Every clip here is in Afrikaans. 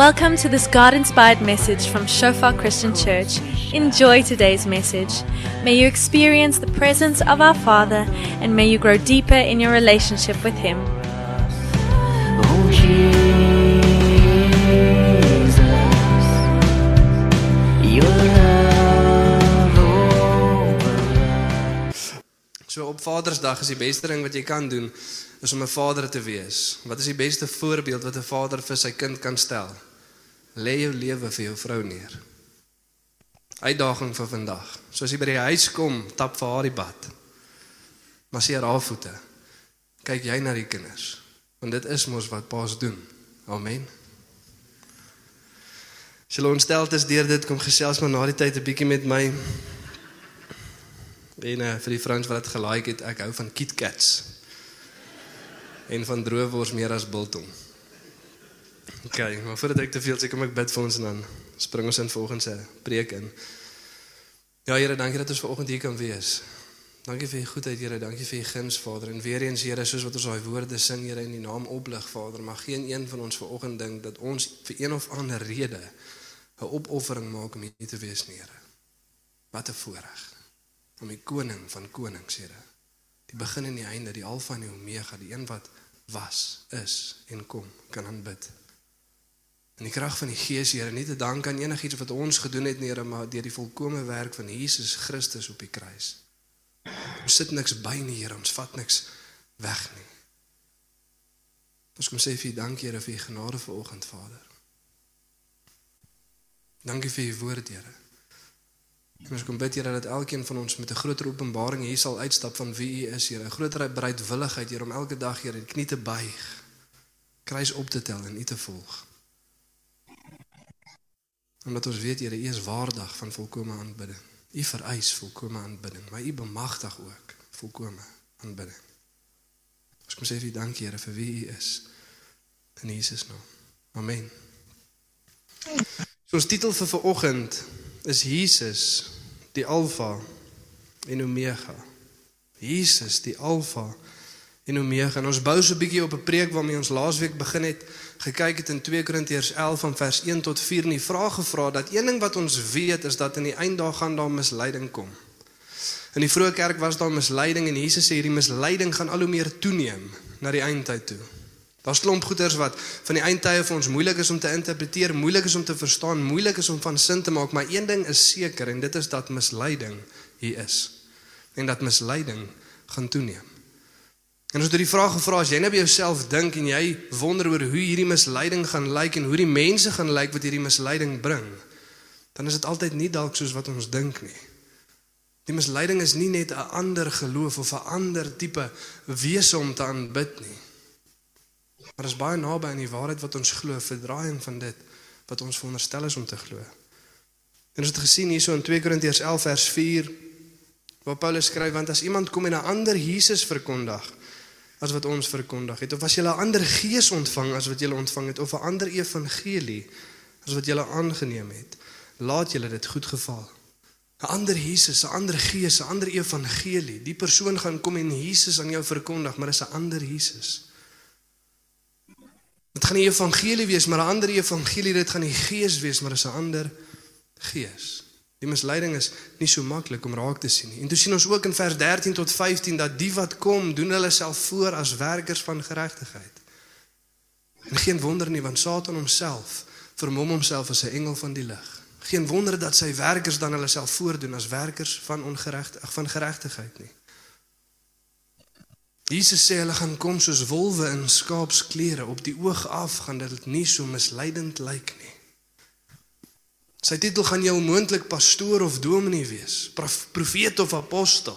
Welcome to this God inspired message from Shofar Christian Church. Enjoy today's message. May you experience the presence of our Father and may you grow deeper in your relationship with Him. Oh Jesus, your love So op Vadersdag is die beste ding wat jy kan doen is om 'n vader te wees. Wat is die beste voorbeeld wat 'n vader vir sy kind kan stel? Lê jou lewe vir jou vrou neer. Uitdaging vir vandag. So as jy by die huis kom, tap vir haar die bad. Masseer haar voete. Kyk jy na die kinders. Want dit is mos wat paas doen. Amen. As jy ontsteld is deur dit kom gesels maar na die tyd 'n bietjie met my. En uh, vir die vrouens wat dit gelike het, ek hou van KitKats. En van droewors meer as biltong. OK, maar voordat ek te veel sê, kom ek bid vir ons en dan spring ons in volgens se preek in. Ja Here, dankie dat ons vanoggend hier kan wees. Dankie vir u goedheid Here, dankie vir u guns Vader en weer eens Here, soos wat ons daai woorde sing Here in die naam oplig Vader, mag geen een van ons vanoggend dink dat ons vir een of ander rede 'n opoffering maak om hier te wees nie Here. Wat 'n voorreg om die koning van konings Here. Die begin en die einde, die alfa en die omega, die een wat was, is en kom kan aanbid. In die krag van die Gees Here, nie te dank aan enigiets wat ons gedoen het nie Here, maar deur die volkomme werk van Jesus Christus op die kruis. Ons sit niks by nie Here, ons vat niks weg nie. Ons kom sê vir U dankie Here vir U genade vanoggend Vader. Dankie vir U woord Here. Ons kom bid Here dat elkeen van ons met 'n groter openbaring hier sal uitstap van wie U is Here, 'n groter bereidwilligheid Here om elke dag Here die knie te buig, kruis op te tel en U te volg. Omdat ons weet Here, U is waardig van volkomme aanbidding. U vereis volkomme aanbidding, maar U bemagtig ook volkomme aanbidding. Ons kom sê vir U dankie Here vir wie U is. In Jesus naam. Amen. So ons titel vir vanoggend is Jesus die Alfa en Omega. Jesus die Alfa en Omega. En ons bou so 'n bietjie op 'n preek waarmee ons laasweek begin het, gekyk het in 2 Korintiërs 11 van vers 1 tot 4 en die vraag gevra dat een ding wat ons weet is dat in die einddae gaan daar misleiding kom. In die vroeë kerk was daar misleiding en Jesus sê hierdie misleiding gaan al hoe meer toeneem na die eindtyd toe. Daar's klomp goeters wat van die eindtye vir ons moeilik is om te interpreteer, moeilik is om te verstaan, moeilik is om van sin te maak, maar een ding is seker en dit is dat misleiding hier is. En dat misleiding gaan toeneem. En as jy die vraag gevra as jy net by jouself dink en jy wonder oor hoe hierdie misleiding gaan lyk en hoe die mense gaan lyk wat hierdie misleiding bring, dan is dit altyd nie dalk soos wat ons dink nie. Die misleiding is nie net 'n ander geloof of 'n ander tipe wese om te aanbid nie. Maar dit is baie naby aan die waarheid wat ons glo, verdraaiing van dit wat ons veronderstel is om te glo. En ons het gesien hierso in 2 Korintiërs 11 vers 4 waar Paulus skryf want as iemand kom en 'n ander Jesus verkondig as wat ons verkondig het of as jy 'n ander gees ontvang as wat jy ontvang het of 'n ander evangelie as wat jy aangeneem het, laat julle dit goed geval. 'n Ander Jesus, 'n ander gees, 'n ander evangelie. Die persoon gaan kom en Jesus aan jou verkondig, maar dis 'n ander Jesus. Dit gaan nie evangelie wees, maar 'n ander evangelie, dit gaan nie gees wees, maar dis 'n ander gees. Die misleiding is nie so maklik om raak te sien nie. En toe sien ons ook in vers 13 tot 15 dat die wat kom, doen hulle self voor as werkers van geregtigheid. En geen wonder nie, want Satan homself vermom homself as 'n engel van die lig. Geen wonder dat sy werkers dan hulle self voordoen as werkers van ongeregtigheid, van geregtigheid nie. Jesus sê hulle gaan kom soos wolwe in skaapsklere op die oog af gaan dit nie so misleidend lyk nie. Sy titel gaan jou moontlik pastoor of dominee wees, profeet of apostel.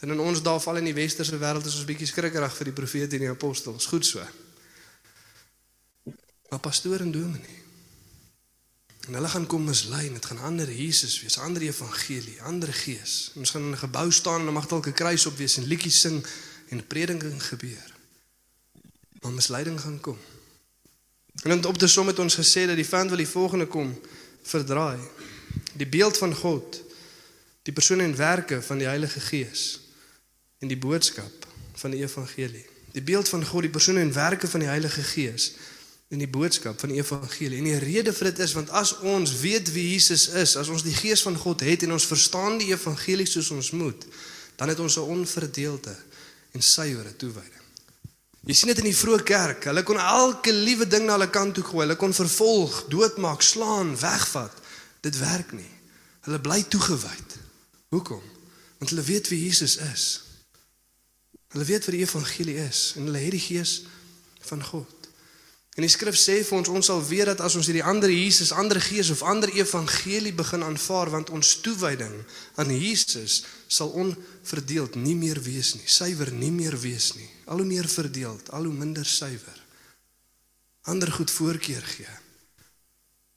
En in ons dae val in die westerse wêreld is ons bietjie skrikkerig vir die profeet en die apostel. Is goed so. Maar pastoor en dominee. En hulle gaan kom mislei, dit gaan ander Jesus wees, ander evangelie, ander gees. Ons gaan in 'n gebou staan en mag dalk 'n kruis op wees en liedjies sing en prediking gebeur. Maar misleiding gaan kom. En op die som het ons gesê dat die vand wil die volgende kom verdraai. Die beeld van God, die persoon en werke van die Heilige Gees en die boodskap van die evangelie. Die beeld van God, die persoon en werke van die Heilige Gees in die boodskap van die evangelie. En die rede vir dit is want as ons weet wie Jesus is, as ons die gees van God het en ons verstaan die evangelie soos ons moet, dan het ons 'n onverdeelde en suiwere toewyding. Jy sien dit in die vroeë kerk. Hulle kon elke liewe ding na hulle kant toe gooi. Hulle kon vervolg, doodmaak, slaan, wegvat. Dit werk nie. Hulle bly toegewyd. Hoekom? Want hulle weet wie Jesus is. Hulle weet wat die evangelie is en hulle het die gees van God. En die skrif sê vir ons ons sal weet dat as ons hierdie ander Jesus, ander gees of ander evangelie begin aanvaar want ons toewyding aan Jesus sal onverdeeld nie meer wees nie, suiwer nie meer wees nie, al hoe meer verdeeld, al hoe minder suiwer. Ander goed voorkeur gee.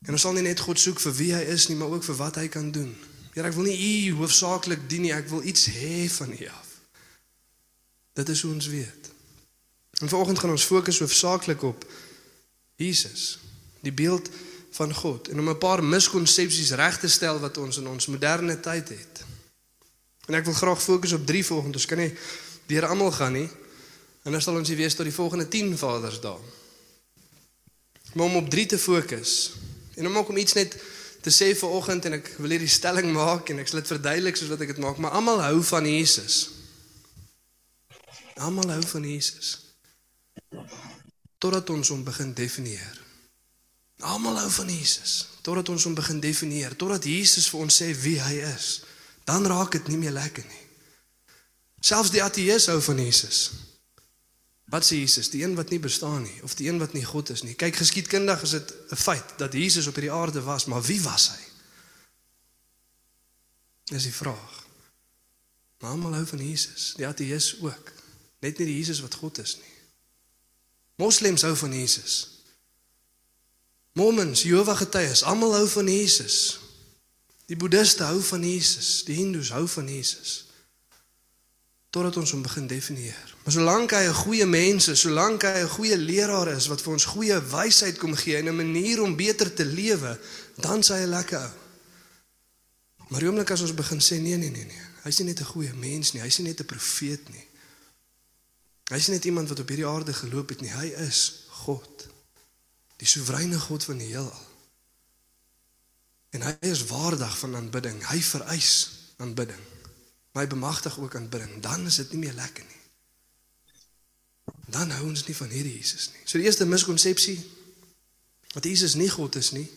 En ons sal nie net God soek vir wie hy is nie, maar ook vir wat hy kan doen. Here, ek wil nie u hoofsaaklik dien nie, ek wil iets hê van u af. Dit is hoe ons weet. En vanoggend gaan ons fokus hoofsaaklik op Jesus, die beeld van God en om 'n paar miskonsepsies reg te stel wat ons in ons moderne tyd het. En ek wil graag fokus op drie volgende. Ons kan nie deur almal gaan nie. En dan sal ons hier wees tot die volgende 10 Vadersdae. Maar om op drie te fokus en om ook om iets net te sê vir oggend en ek wil hierdie stelling maak en ek sal dit verduidelik soos wat ek dit maak, maar almal hou van Jesus. Almal hou van Jesus totdat ons hom begin definieer. Almal hou van Jesus totdat ons hom begin definieer, totdat Jesus vir ons sê wie hy is. Dan raak dit nie meer lekker nie. Selfs die ateës hou van Jesus. Wat sê Jesus? Die een wat nie bestaan nie of die een wat nie God is nie. Kyk, geskiedkundig is dit 'n feit dat Jesus op hierdie aarde was, maar wie was hy? Dis die vraag. Maar almal hou van Jesus, die ateës ook. Net nie die Jesus wat God is nie. Moslems hou van Jesus. Mormons, Jehovah getuies, almal hou van Jesus. Die boeddiste hou van Jesus, die hindoes hou van Jesus. Totdat ons hom begin definieer. Maar solank hy 'n goeie mens is, solank hy 'n goeie leraar is wat vir ons goeie wysheid kom gee en 'n manier om beter te lewe, dan sê hy lekker ou. Maar die oomblik as ons begin sê nee nee nee nee, hy's nie net 'n goeie mens nie, hy's nie net 'n profeet nie. Hy is net iemand wat op hierdie aarde geloop het nie. Hy is God. Die soewereine God van die heelal. En hy is waardig van aanbidding. Hy vereis aanbidding. Hy bemagtig ook aanbidding. Dan is dit nie meer lekker nie. Dan hou ons nie van hierdie Jesus nie. So die eerste miskonsepsie dat Jesus nie God is nie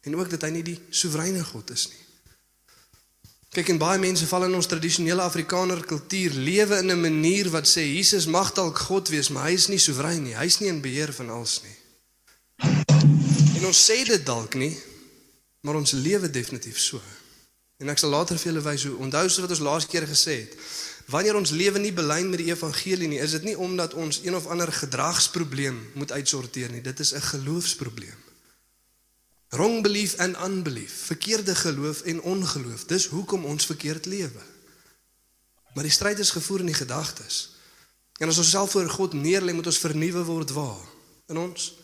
en ook dat hy nie die soewereine God is nie. Kyk en baie mense val in ons tradisionele Afrikaner kultuur lewe in 'n manier wat sê Jesus mag dalk God wees, maar hy is nie soewerein nie. Hy's nie in beheer van alles nie. En ons sê dit dalk nie, maar ons lewe definitief so. En ek sal later vir julle wys hoe onthou so wat ons laas keer gesê het. Wanneer ons lewe nie belyn met die evangelie nie, is dit nie omdat ons een of ander gedragsprobleem moet uitsorteer nie. Dit is 'n geloofsprobleem. Wrong belief and unbelief, verkeerde geloof en ongeloof. Dis hoekom ons verkeerd lewe. Maar die stryd is gevoer in die gedagtes. En as ons self voor God neerlê, moet ons vernuwe word waar? In ons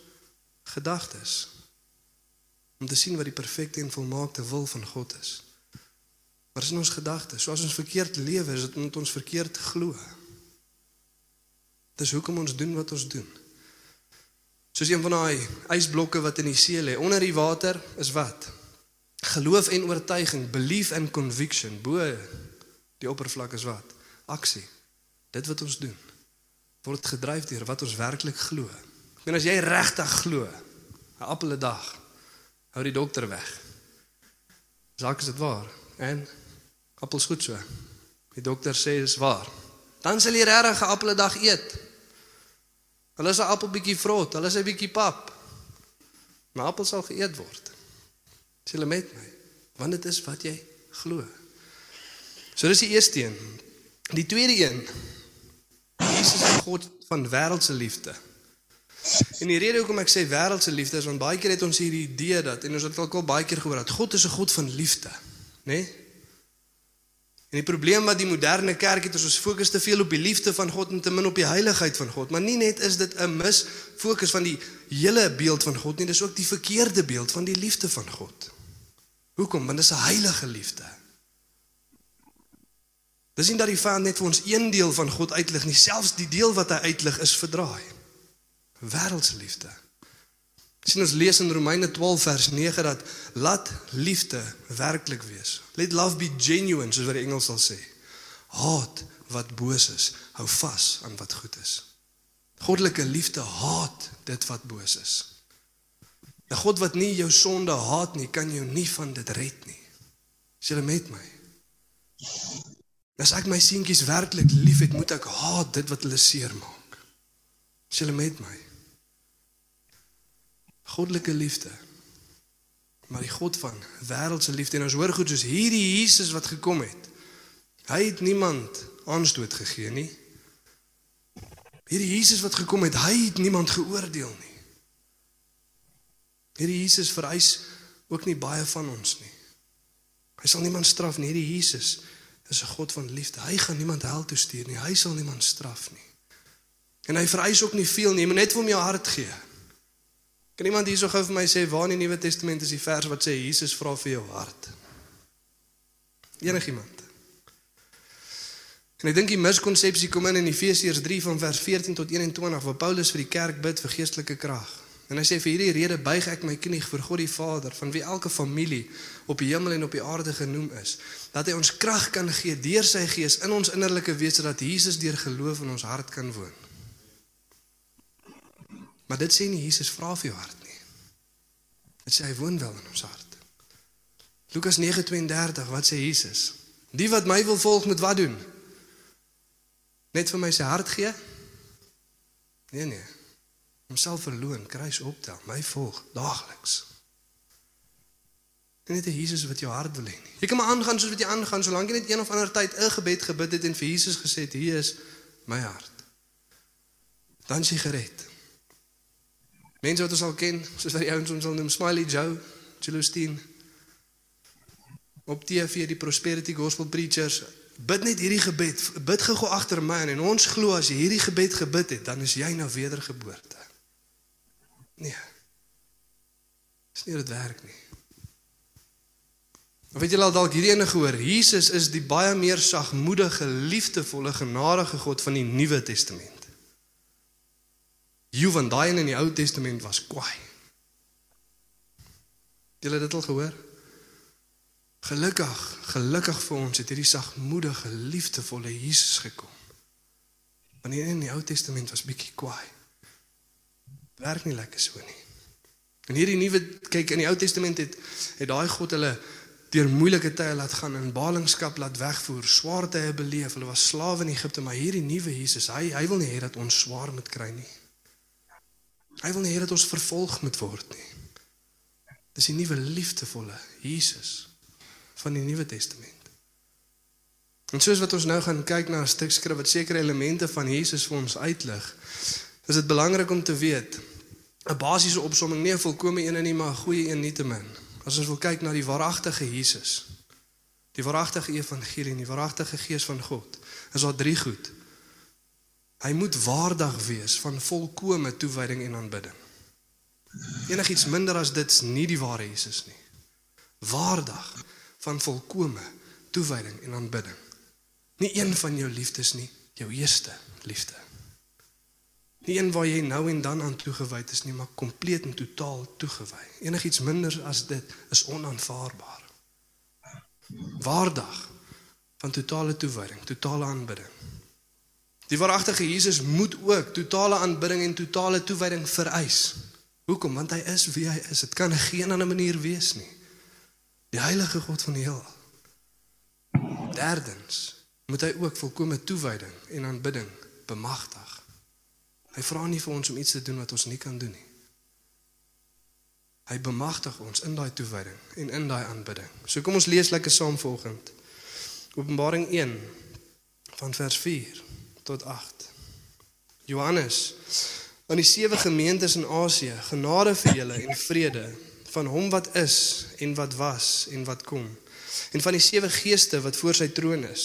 gedagtes. Om te sien wat die perfekte en volmaakte wil van God is. Maar is in ons gedagtes. So as ons verkeerd lewe, is dit omdat ons verkeerd glo. Dis hoekom ons doen wat ons doen. Soos een van daai ysblokke wat in die see lê. Onder die water is wat? Geloof en oortuiging, belief and conviction. Bo die oppervlak is wat? Aksie. Dit wat ons doen word gedryf deur wat ons werklik glo. En as jy regtig glo, 'n appel 'n dag hou die dokter weg. Saak is dit waar? En appels goed so. Die dokter sê is waar. Dan sal jy regtig 'n appel 'n dag eet. Hulle is 'n appel bietjie vrot, hulle is 'n bietjie pap. Maar appel sal geëet word. Sê hulle met my, want dit is wat jy glo. So dis die eerste een. Die tweede een. Jesus is God van wêreldse liefde. En die rede hoekom ek sê wêreldse liefde is want baie keer het ons hierdie idee dat en ons het al baie keer gehoor dat God is 'n God van liefde, né? Nee? En die probleem wat die moderne kerk het is ons fokus te veel op die liefde van God en te min op die heiligheid van God. Maar nie net is dit 'n mis fokus van die hele beeld van God nie, dis ook die verkeerde beeld van die liefde van God. Hoekom? Want dit is 'n heilige liefde. Dis nie dat die Vader net vir ons een deel van God uitlig nie, selfs die deel wat hy uitlig is verdraai. Wêreldse liefde. sien ons lees in Romeine 12 vers 9 dat laat liefde werklik wees. Let love be genuine soos wat die Engels sal sê. Haat wat boos is, hou vas aan wat goed is. Goddelike liefde haat dit wat boos is. 'n God wat nie jou sonde haat nie, kan jou nie van dit red nie. Is jy met my? As ek my seentjies werklik liefhet, moet ek haat dit wat hulle seermaak. Is jy met my? Goddelike liefde. Maar die God van wêreldse liefde en ons hoor goed soos hierdie Jesus wat gekom het. Hy het niemand aanstoot gegee nie. Hierdie Jesus wat gekom het, hy het niemand geoordeel nie. Hierdie Jesus vereis ook nie baie van ons nie. Hy sal niemand straf nie. Hierdie Jesus is 'n God van liefde. Hy gaan niemand hel toe stuur nie. Hy sal niemand straf nie. En hy vereis ook nie veel nie. Jy moet net vir hom jou hart gee. Kan iemand hierso gou vir my sê waar in die Nuwe Testament is die vers wat sê Jesus vra vir jou hart? Enigiemand? En ek dink die miskonsepsie kom in in Efesiërs 3 van vers 14 tot 21 waar Paulus vir die kerk bid vir geestelike krag. En hy sê vir hierdie rede buig ek my knie voor God die Vader van wie elke familie op die hemel en op die aarde genoem is, dat hy ons krag kan gee deur sy gees in ons innerlike wese dat Jesus deur geloof in ons hart kan woon. Maar dit sê nie Jesus vra vir jou hart nie. Dit sê hy woon wel in ons hart. Lukas 9:32, wat sê Jesus? Die wat my wil volg moet wat doen? Net vir my sy hart gee? Nee nee. Homself verloon, kruis optel, my volg daagliks. Net 'n Jesus wat jou hart wil hê. Jy kan maar aangaan soos wat jy aangaan, solank jy net een of ander tyd 'n gebed gebid het en vir Jesus gesê het, "Hier is my hart." Dan is jy gered. Mense wat ons al ken, soos wat die ouens ons sal noem Smiley Joe, Celestine. Op TV die Prosperity Gospel Preachers, bid net hierdie gebed. Bid gou agter my en ons glo as jy hierdie gebed gebid het, dan is jy nou wedergeboorte. Nee. Dis nie dit werk nie. Of weet julle al dalk hierdie ene gehoor? Jesus is die baie meer sagmoedige, liefdevolle, genadige God van die Nuwe Testament. Jy van daai in die Ou Testament was kwaai. Julle dit al gehoor? Gelukkig, gelukkig vir ons het hierdie sagmoedige, liefdevolle Jesus gekom. Wanneer in die Ou Testament was bietjie kwaai. Werk nie lekker so nie. En hierdie nuwe kyk in die Ou Testament het het daai God hulle deur moeilike tye laat gaan in ballingskap laat wegvoer, swaar tye beleef. Hulle was slawe in Egipte, maar hierdie nuwe Jesus, hy hy wil nie hê dat ons swaar moet kry nie. Hy wil nie hê dat ons vervolg moet word nie. Dis die nuwe liefdevolle Jesus van die Nuwe Testament. En soos wat ons nou gaan kyk na 'n stuk skrif wat sekere elemente van Jesus vir ons uitlig, is dit belangrik om te weet 'n basiese opsomming nie 'n volkomme een nie, maar 'n goeie een nietemin. As ons wil kyk na die waaragtige Jesus, die waaragtige evangelie die waaragtige gees van God, is daar drie goed. Hy moet waardig wees van volkomme toewyding en aanbidding. Enigiets minder as dit is nie die ware Jesus nie. Waardig van volkomme toewyding en aanbidding. Nie een van jou liefdes nie, jou eerste liefde. Nie een waar jy nou en dan aan toegewyd is nie, maar kompleet en totaal toegewy. Enigiets minder as dit is onaanvaarbaar. Waardig van totale toewyding, totale aanbidding. Die waaragtige Jesus moet ook totale aanbidding en totale toewyding vereis. Hoekom? Want hy is wie hy is. Dit kan geen ander manier wees nie. Die heilige God van die heelal. Derdens moet hy ook volkomme toewyding en aanbidding bemagtig. Hy vra nie vir ons om iets te doen wat ons nie kan doen nie. Hy bemagtig ons in daai toewyding en in daai aanbidding. So kom ons lees lekker saam volgend. Openbaring 1 van vers 4 tot 8. Johannes aan die sewe gemeentes in Asië, genade vir julle en vrede van hom wat is en wat was en wat kom. En van die sewe geeste wat voor sy troon is.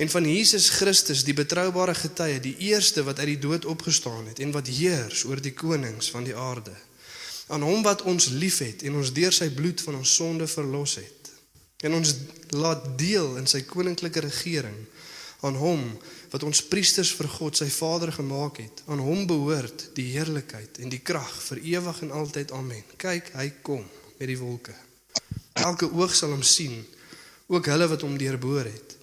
En van Jesus Christus die betroubare getuie die eerste wat uit die dood opgestaan het en wat heers oor die konings van die aarde. Aan hom wat ons liefhet en ons deur sy bloed van ons sonde verlos het. En ons laat deel in sy koninklike regering Aan hom wat ons priesters vir God sy Vader gemaak het. Aan hom behoort die heerlikheid en die krag vir ewig en altyd. Amen. Kyk, hy kom met die wolke. Elke oog sal hom sien, ook hulle wat hom deurboor het.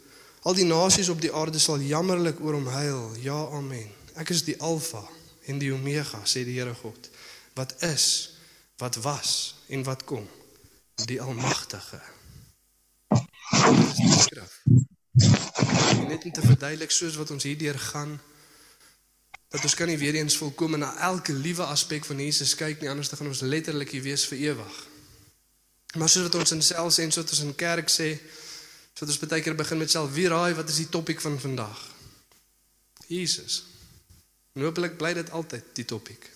Al die nasies op die aarde sal jammerlik oor hom huil. Ja, amen. Ek is die Alfa en die Omega, sê die Here God, wat is, wat was en wat kom, die Almagtige. Dit is die skrif. Net om te verduidelik soos wat ons hierdeur gaan dat ons kan nie weer eens volkome na elke liewe aspek van Jesus kyk nie anders dan gaan ons letterlik hier wees vir ewig. Maar soos wat ons in self sê en soos ons in kerk sê, soos ons baie keer begin met self, wie raai wat is die topik van vandag? Jesus. En hopelik bly dit altyd die topik.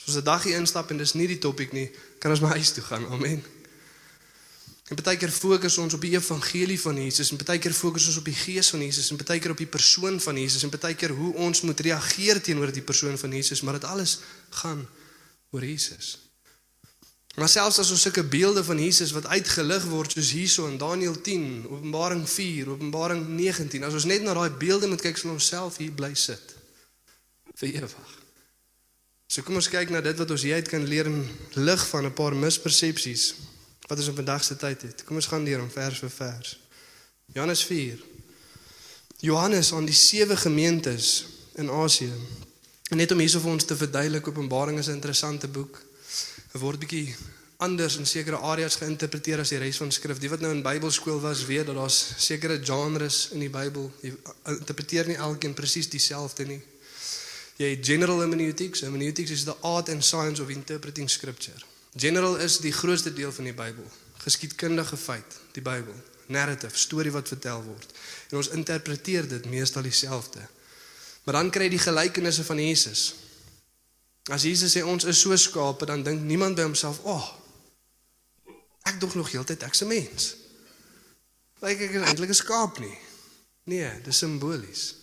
As ons 'n dag hier instap en dis nie die topik nie, kan ons maar huis toe gaan. Amen. En baie keer fokus ons op die evangelie van Jesus en baie keer fokus ons op die gees van Jesus en baie keer op die persoon van Jesus en baie keer hoe ons moet reageer teenoor die persoon van Jesus, maar dit alles gaan oor Jesus. Maar selfs as ons sulke beelde van Jesus wat uitgelig word soos hierso in Daniël 10, Openbaring 4, Openbaring 19, as ons net na daai beelde moet kyk, sal ons self hier bly sit vir ewig. So kom ons kyk na dit wat ons hieruit kan leer in lig van 'n paar mispersepsies wat ons in vandag se tyd het. Kom ons gaan deur om vers vir vers. Johannes 4. Johannes aan die sewe gemeentes in Asië. En net om hierso vir ons te verduidelik, Openbaring is 'n interessante boek. Dit word bietjie anders in sekere areas geïnterpreteer as die res van skrif. Die wat nou in Bybelskool was, weet dat daar's sekere genres in die Bybel. Jy interpreteer nie elkeen presies dieselfde nie. Jy het general hermeneutics. Hermeneutics is the art and science of interpreting scripture. General is die grootste deel van die Bybel. Geskiedkundige feit, die Bybel, narrative, storie wat vertel word. En ons interpreteer dit meestal dieselfde. Maar dan kry jy die gelykenisse van Jesus. As Jesus sê ons is so skape, dan dink niemand by homself, "Ag, oh, ek dog nog heeltyd ek's 'n mens." Lyk ek is eintlik 'n skaap nie. Nee, dis simbolies.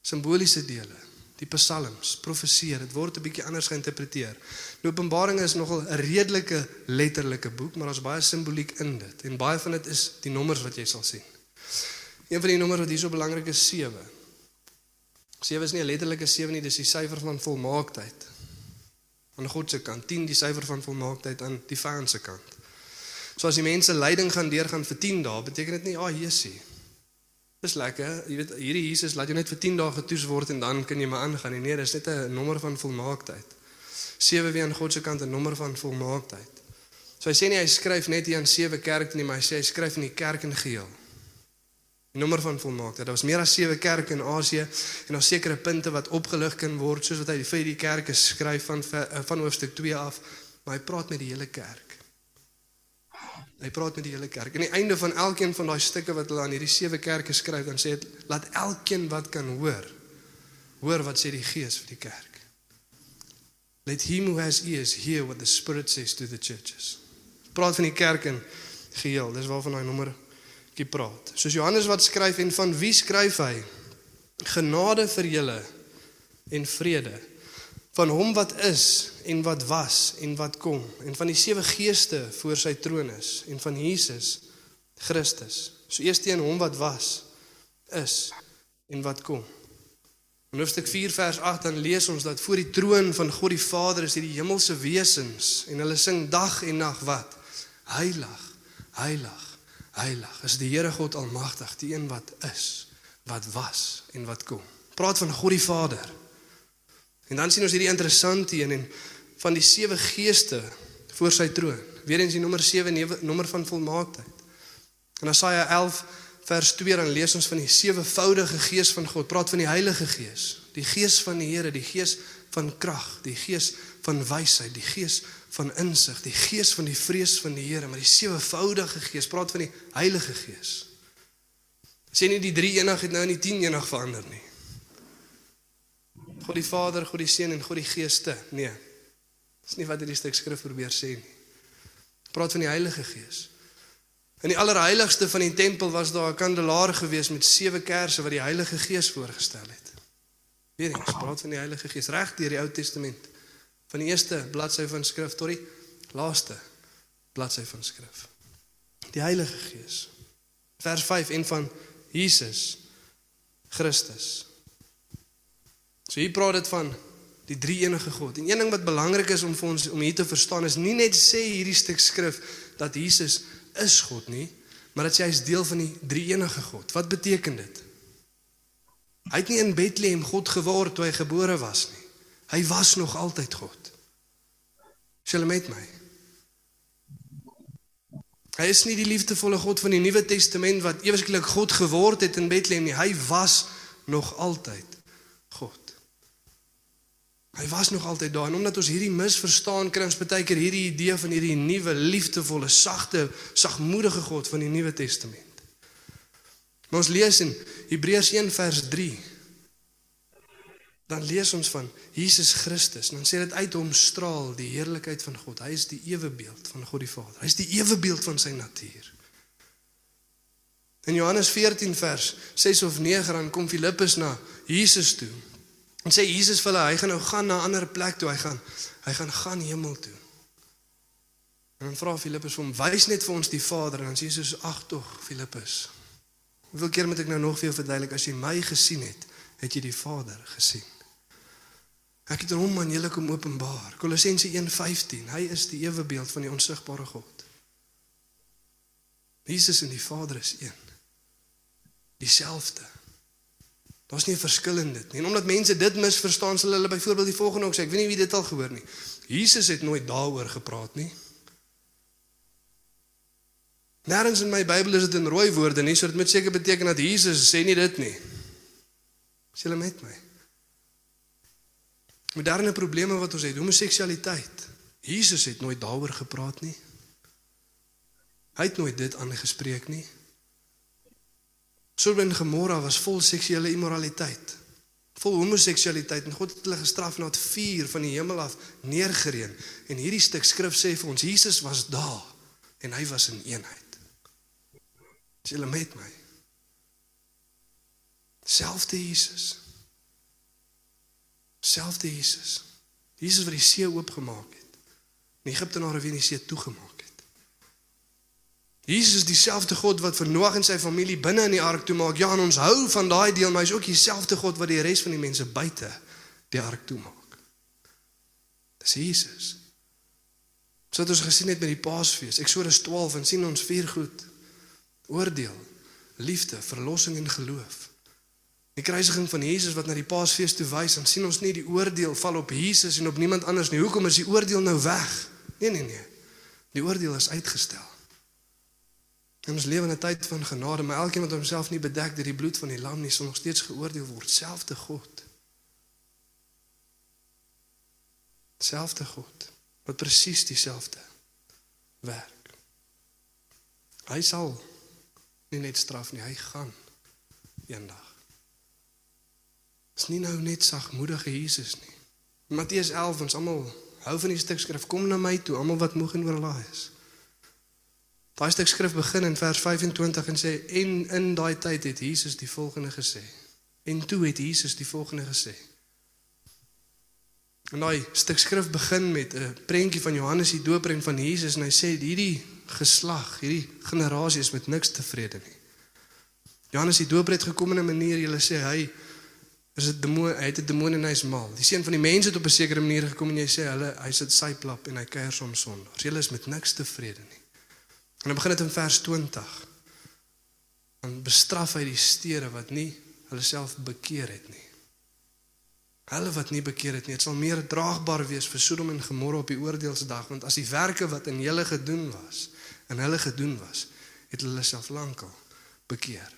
Simboliese dele die psalms, profeseer, dit word 'n bietjie anders geïnterpreteer. Die Openbaring is nogal 'n redelike letterlike boek, maar daar's baie simboliek in dit en baie van dit is die nommers wat jy sal sien. Een van die nommers wat hier so belangrik is 7. 7 is nie 'n letterlike 7 nie, dis die syfer van volmaaktheid. Aan God se kant, 10 die syfer van volmaaktheid aan die vyand se kant. So as die mense lyding gaan deurgaan vir 10 dae, beteken dit nie, "Ag, oh, Jesusie, Dis lekker. Jy weet hierdie Jesus laat jou net vir 10 dae getoes word en dan kan jy maar aangaan. Nee, dis net 'n nommer van volmaaktheid. Sewe weer aan God se kant 'n nommer van volmaaktheid. So hy sê nie hy skryf net hier aan sewe kerke nie, maar hy sê hy skryf in die kerk in geheel. Nommer van volmaaktheid. Daar was meer as sewe kerke in Asië en daar sekere punte wat opgelig kan word soos wat hy vir die kerke skryf van van hoofstuk 2 af, maar hy praat met die hele kerk. Hy praat met die hele kerk. Aan die einde van elkeen van daai stukke wat hulle aan hierdie sewe kerke skryf, dan sê dit laat elkeen wat kan hoor hoor wat sê die Gees vir die kerk. Let him who has ears hear what the Spirit says to the churches. Praat van die kerk in geheel. Dis waarvan hy nommer kie praat. Soos Johannes wat skryf en van wie skryf hy? Genade vir julle en vrede van hom wat is en wat was en wat kom en van die sewe geeste voor sy troon is en van Jesus Christus. So eers teen hom wat was is en wat kom. In hoofstuk 4 vers 8 dan lees ons dat voor die troon van God die Vader is hierdie hemelse wesens en hulle sing dag en nag wat heilig heilig heilig is die Here God almagtig die een wat is wat was en wat kom. Praat van God die Vader. En dan sien ons hierdie interessante een en van die sewe geeste voor sy troon. Weerens die nommer 7 nommer van volmaaktheid. In Jesaja 11 vers 2 dan lees ons van die sewevoudige gees van God. Praat van die Heilige Gees, die Gees van die Here, die Gees van krag, die Gees van wysheid, die Gees van insig, die Gees van die vrees van die Here, maar die sewevoudige Gees praat van die Heilige Gees. Sê nie die drie eenig het nou in die 10 eenig verander nie. God die Vader, God die Seun en God die Geeste. Nee. Dis nie wat hierdie stuk skrif probeer sê nie. Praat van die Heilige Gees. In die allerheiligste van die tempel was daar 'n kandelaar gewees met sewe kersse wat die Heilige Gees voorgestel het. Weerens praat van die Heilige Gees reg deur die Ou Testament. Van die eerste bladsy van skrif tot die laaste bladsy van skrif. Die Heilige Gees. Vers 5 en van Jesus Christus. So hier praat dit van die drie enige God. En een ding wat belangrik is om vir ons om hier te verstaan is nie net sê hierdie stuk skrif dat Jesus is God nie, maar dat hy is deel van die drie enige God. Wat beteken dit? Hy het nie in Bethlehem God geword toe hy gebore was nie. Hy was nog altyd God. Sal met my. Hy is nie die liefdevolle God van die Nuwe Testament wat eweslik God geword het in Bethlehem nie. Hy was nog altyd. Hy was nog altyd daar en omdat ons hierdie misverstaan kry ons baie keer hierdie idee van hierdie nuwe liefdevolle, sagte, sagmoedige God van die Nuwe Testament. Maar ons lees in Hebreërs 1 vers 3. Dan lees ons van Jesus Christus en dan sê dit uit hom straal die heerlikheid van God. Hy is die ewebeeld van God die Vader. Hy is die ewebeeld van sy natuur. In Johannes 14 vers 6 of 9 dan kom Filippus na Jesus toe En sê Jesus vir hulle, hy gaan nou gaan na 'n ander plek toe, hy gaan hy gaan gaan hemel toe. En dan vra Filippus hom, "Wys net vir ons die Vader." En dan sê Jesus, "Ag tog, Filippus. Hoeveel keer moet ek nou nog vir jou verduidelik as jy my gesien het, het jy die Vader gesien?" Ek het hom aan julle kom openbaar. Kolossense 1:15. Hy is die ewebeeld van die onsigbare God. Jesus en die Vader is een. Dieselfde. Daar's nie 'n verskil in dit nie. En omdat mense dit misverstaan, sal hulle byvoorbeeld die volgende ook sê, ek weet nie wie dit al gehoor nie. Jesus het nooit daaroor gepraat nie. Nêrens in my Bybel is dit in rooi woorde nie, so dit moet seker beteken dat Jesus sê nie dit nie. Sê hulle met my. Moderne probleme wat ons het, homoseksualiteit. Jesus het nooit daaroor gepraat nie. Hy het nooit dit aangespreek nie. Sodom en Gomorra was vol seksuele immoraliteit. Vol homoseksualiteit en God het hulle gestraf na het vuur van die hemel af neergereën. En hierdie stuk skrif sê vir ons Jesus was daar en hy was in eenheid. Is julle met my? Selfde Jesus. Selfde Jesus. Jesus wat die see oopgemaak het. Die Egiptenare weer die see toegemaak. Jesus is dieselfde God wat vir Noag en sy familie binne in die ark toe maak. Ja, en ons hou van daai deel, maar hy's ook dieselfde God wat die res van die mense buite die ark toe maak. Dis Jesus. So het ons gesien het met die Paasfees. Eksodus 12 en sien ons vier goed. Oordeel, liefde, verlossing en geloof. Die kruisiging van Jesus wat na die Paasfees toe wys, dan sien ons nie die oordeel val op Jesus en op niemand anders nie. Hoekom is die oordeel nou weg? Nee, nee, nee. Die oordeel is uitgestel. En ons lewe in 'n tyd van genade, maar elkeen wat homself nie bedek deur die bloed van die lam nie, sal nog steeds geoordeel word, selfde God. Selfde God wat presies dieselfde werk. Hy sal nie net straf nie, hy gaan eendag. Is nie nou net sagmoedige Jesus nie. Matteus 11 ons almal hou van die stuk skrif kom na my toe, almal wat moeg en oorlaai is. Daai stuk skrif begin in vers 25 en sê en in daai tyd het Jesus die volgende gesê. En toe het Jesus die volgende gesê. En daai stuk skrif begin met 'n prentjie van Johannes die Doper en van Jesus en hy sê hierdie geslag, hierdie generasie is met niks tevrede nie. Johannes die Doper het gekom in 'n manier jy sê hy is 'n demoon, hy het 'n demoon en hy's mal. Die seun van die mense het op 'n sekere manier gekom en jy sê hulle hy sit sy plap en hy kuier soms sonder. Hulle is met niks tevrede nie. En dan begin dit in vers 20. Dan bestraf hy die stede wat nie hulle self bekeer het nie. Hulle wat nie bekeer het nie, dit sal meer draagbaar wees vir Sodom en Gomorra op die oordeelsdag, want as die werke wat in hulle gedoen was, in hulle gedoen was, het hulle self lankal bekeer.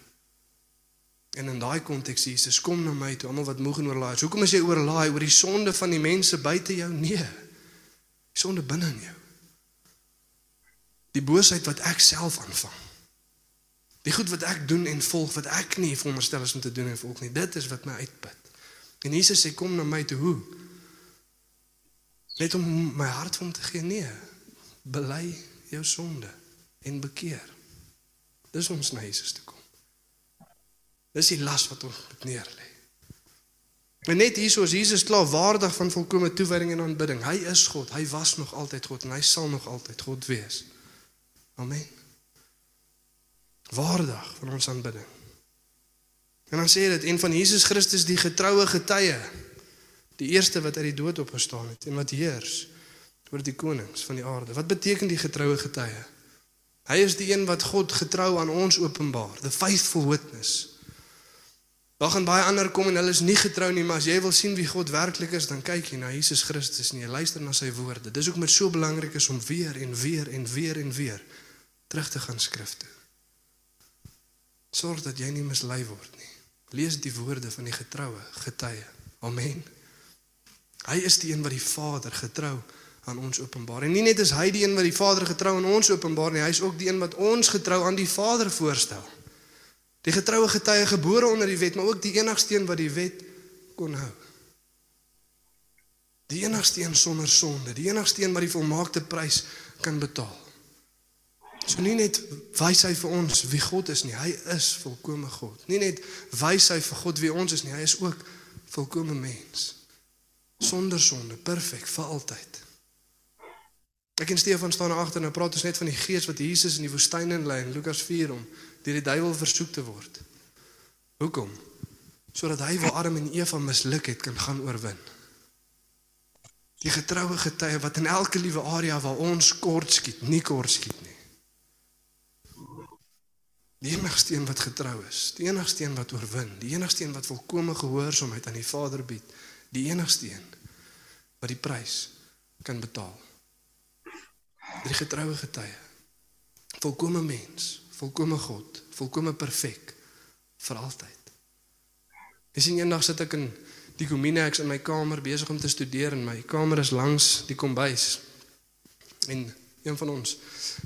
En in daai konteks Jesus kom na my toe, almal wat moeg en oorlaai is. Hoekom is jy oorlaai oor die sonde van die mense buite jou? Nee. Die sonde binne in jou. Die boosheid wat ek self aanvang. Die goed wat ek doen en volg wat ek nie veronderstel is om te doen en volg nie. Dit is wat my uitput. En Jesus sê kom na my toe hoe? Net om my hart vir hom te gee. Nee. Bely jou sonde en bekeer. Dis ons na Jesus toe kom. Dis die las wat ons moet neerlê. En net hieso is Jesus klaar waardig van volkomme toewyding en aanbidding. Hy is God. Hy was nog altyd God en hy sal nog altyd God wees. Amen. Waardig van ons aanbidding. En dan sê dit en van Jesus Christus die getroue getuie, die eerste wat uit die dood opgestaan het en wat heers oor die konings van die aarde. Wat beteken die getroue getuie? Hy is die een wat God getrou aan ons openbaar, the faithful witness. Daar gaan baie ander kom en hulle is nie getrou nie, maar as jy wil sien wie God werklik is, dan kyk jy na Jesus Christus en jy luister na sy woorde. Dis hoekom dit so belangrik is om weer en weer en weer en weer terug te gaan skrif toe. Sorg dat jy nie mislei word nie. Lees die woorde van die getroue getuie. Amen. Hy is die een wat die Vader getrou aan ons openbaar. En nie net is hy die een wat die Vader getrou aan ons openbaar nie, hy is ook die een wat ons getrou aan die Vader voorstel. Die getroue getuie gebore onder die wet, maar ook die enigste een wat die wet kon hou. Die enigste een sonder sonde, die enigste een wat die volmaakte prys kan betaal. So nie net wys hy vir ons wie God is nie, hy is volkomme God. Nie net wys hy vir God wie ons is nie, hy is ook volkomme mens. Sonder sonde, perfek vir altyd. Ek en Stefan staan agter en nou praat ons net van die gees wat Jesus in die woestyn inlei in Lukas 4 om deur die duiwel versoek te word. Hoekom? Sodat hy waar Adam en Eva misluk het kan gaan oorwin. Die getroue getuie wat in elke liewe area waar ons kort skiet, nie kort skiet nie. Die enigste een wat getrou is, die enigste een wat oorwin, die enigste een wat volkomme gehoorsaamheid aan die Vader bied, die enigste een wat die prys kan betaal. Die getroue getuie. Volkomme mens, volkomme God, volkomme perfek vir altyd. Sien eendag sit ek in die Kominex in my kamer besig om te studeer en my kamer is langs die kombuis. En een van ons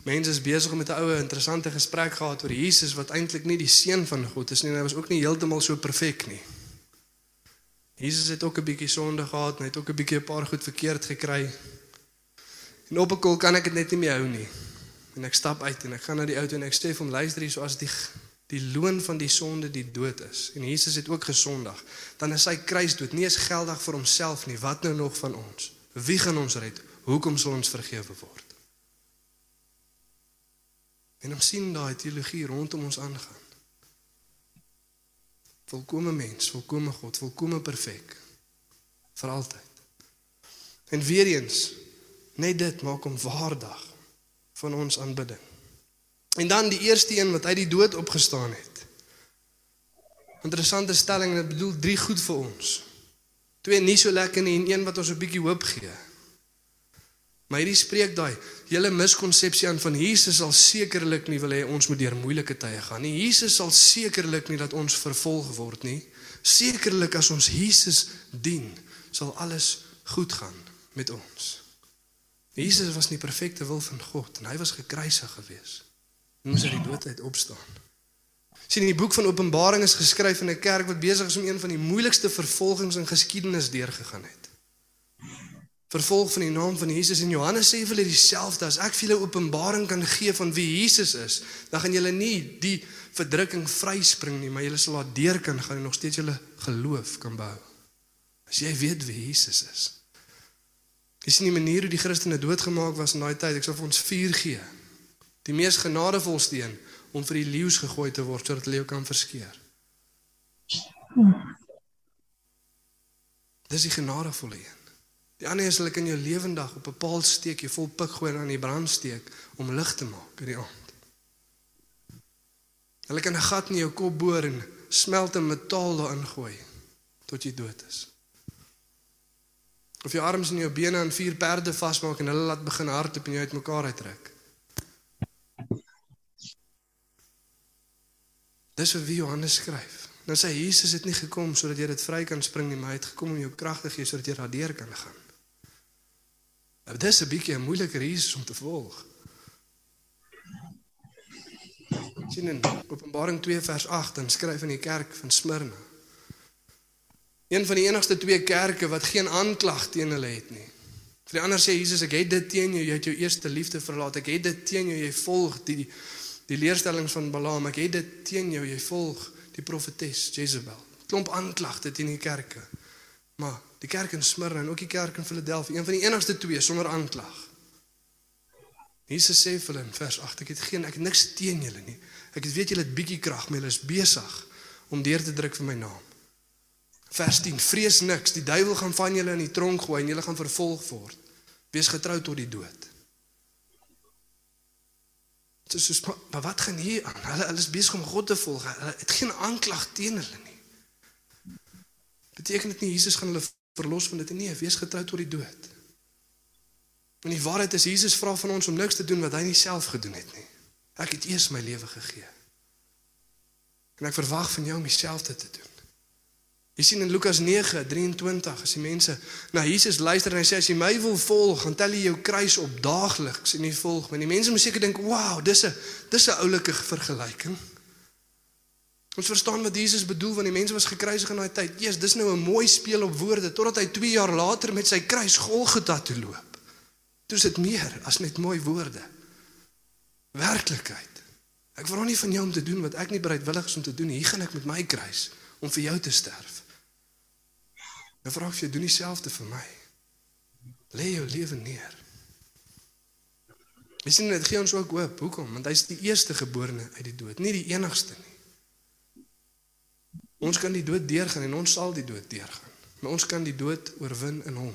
mense is besig om met 'n oue interessante gesprek gehad oor Jesus wat eintlik nie die seun van God is nie en hy was ook nie heeltemal so perfek nie. Jesus het ook 'n bietjie sonde gehad en hy het ook 'n bietjie 'n paar goed verkeerd gekry. En op 'n kol kan ek dit net nie meer hou nie. En ek stap uit en ek gaan na die auto en ek sê vir hom luister hier so as die die loon van die sonde die dood is en Jesus het ook gesondig, dan is sy kruisdood nie eens geldig vir homself nie. Wat nou nog van ons? Wie gaan ons red? Hoekom sal ons vergewe word? En om sien daai teologie rondom ons aangaan. Volkomme mens, volkomme God, volkomme perfek vir altyd. En weer eens, net dit maak hom waardig van ons aanbidding. En dan die eerste een wat uit die dood opgestaan het. Interessante stelling en dit bedoel drie goed vir ons. Twee nie so lekker nie en een wat ons 'n bietjie hoop gee. Maar hierdie spreek daai hele miskonsepsie aan van Jesus sal sekerlik nie wil hê ons moet deur moeilike tye gaan nie. Jesus sal sekerlik nie dat ons vervolg word nie. Sekerlik as ons Jesus dien, sal alles goed gaan met ons. Jesus was nie perfekte wil van God en hy was gekruisig gewees. Hy moes uit die dood uit opstaan. Sien in die boek van Openbaring is geskryf in 'n kerk wat besig is om een van die moeilikste vervolgings in geskiedenis deurgegaan het vervolg van die naam van Jesus. En Johannes sê vir hulle dieselfde as ek vir julle openbaring kan gee van wie Jesus is dan gaan julle nie die verdrukking vryspring nie maar julle sal daar deur kan gaan en nog steeds julle geloof kan bou. As jy weet wie Jesus is is nie die manier hoe die Christene doodgemaak was in daai tyd. Ek sal vir ons vuur gee. Die mees genadevolste een om vir die leeu's gegooi te word sodat hulle jou kan verskeer. Dis die genadevolle een. Die ander is hulle kan jou lewendig op 'n paal steek, jy vol pik gooi en aan die brand steek om lig te maak in die aand. Hulle kan 'n gat in jou kop boor en smelt 'n metaal daarin gooi tot jy dood is. Of jou arms en jou bene aan vier perde vasmaak en hulle laat begin hardloop en jy uitmekaar uittrek. Dis wie Johannes skryf. Nou sê Jesus het nie gekom sodat jy dit vry kan spring nie, maar hy het gekom om jou krag te gee sodat jy daardeur kan gaan. Nou dis 'n bietjie 'n moeiliker Jesus om te volg. Sien in Openbaring 2 vers 8 dan skryf in die kerk van Smyrna. Een van die enigste twee kerke wat geen aanklag teen hulle het nie. Vir die ander sê Jesus ek het dit teen jou, jy het jou eerste liefde verlaat. Ek het dit teen jou, jy volg die die leerstellings van Balaam. Ek het dit teen jou, jy volg die profetes Jezebel. Klomp aanklagte teen die kerke. Maar die kerk in Smyrna en ook die kerk in Filadelfia, een van die enigste twee sonder aanklag. Jesus sê vir hulle in vers 8, ek het geen ek het niks teen julle nie. Ek het weet julle het bietjie krag, maar julle is besig om deur te druk vir my naam. Vers 10: Vrees niks, die duiwel gaan van julle in die tronk gooi en julle gaan vervolg word. Wees getrou tot die dood. Dit is soos maar, maar wat gaan hier aan? Hulle hulle is besig om God te volg. Hulle het geen aanklag teen hulle nie. Beteken dit nie Jesus gaan hulle verlos van dit nie? Wees getrou tot die dood. En die waarheid is Jesus vra van ons om niks te doen wat hy nie self gedoen het nie. Ek het eers my lewe gegee. En ek verwag van jou om dieselfde te doen. Jy sien in Lukas 9:23 as die mense na Jesus luister en hy sê as jy my wil volg, dan tel jy jou kruis op daagliks en jy volg. Want die mense moet seker dink, "Wow, dis 'n dis 'n oulike vergelyking." Ons verstaan wat Jesus bedoel want die mense was gekruisig in daai tyd. Jesus, dis nou 'n mooi speel op woorde totdat hy 2 jaar later met sy kruis Golgotha toe loop. Toe is dit meer as net mooi woorde. Werklikheid. Ek vra nie van jou om te doen wat ek nie bereidwillig is om te doen. Hier gaan ek met my kruis om vir jou te sterf. Nou vra ek vir jou, doen dieselfde vir my. Lê jou lewe neer. Jy sien dit gee ons ook hoop. Hoekom? Want hy's die eerste geborene uit die dood, nie die enigste nie. Ons kan die dood deurgaan en ons sal die dood deurgaan. Maar ons kan die dood oorwin in hom.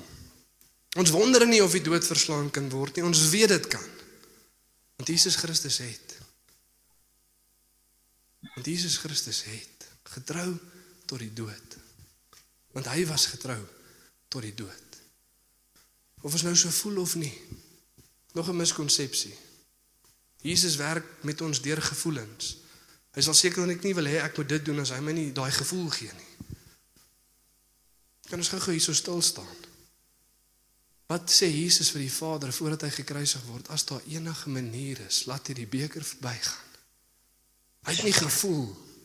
Ons wonder nie of die dood verslaan kan word nie. Ons weet dit kan. Want Jesus Christus het. Want Jesus Christus het getrou tot die dood. Want hy was getrou tot die dood. Of ons nou so voel of nie. Nog 'n miskonsepsie. Jesus werk met ons deur gevoelens. Hy sal seker net nie wil hê ek moet dit doen as hy my nie daai gevoel gee nie. Kan ons gou hier so stil staan? Wat sê Jesus vir die Vader voordat hy gekruisig word? As daar enige manier is, laat hy die beker verbygaan. Hy het nie gevoel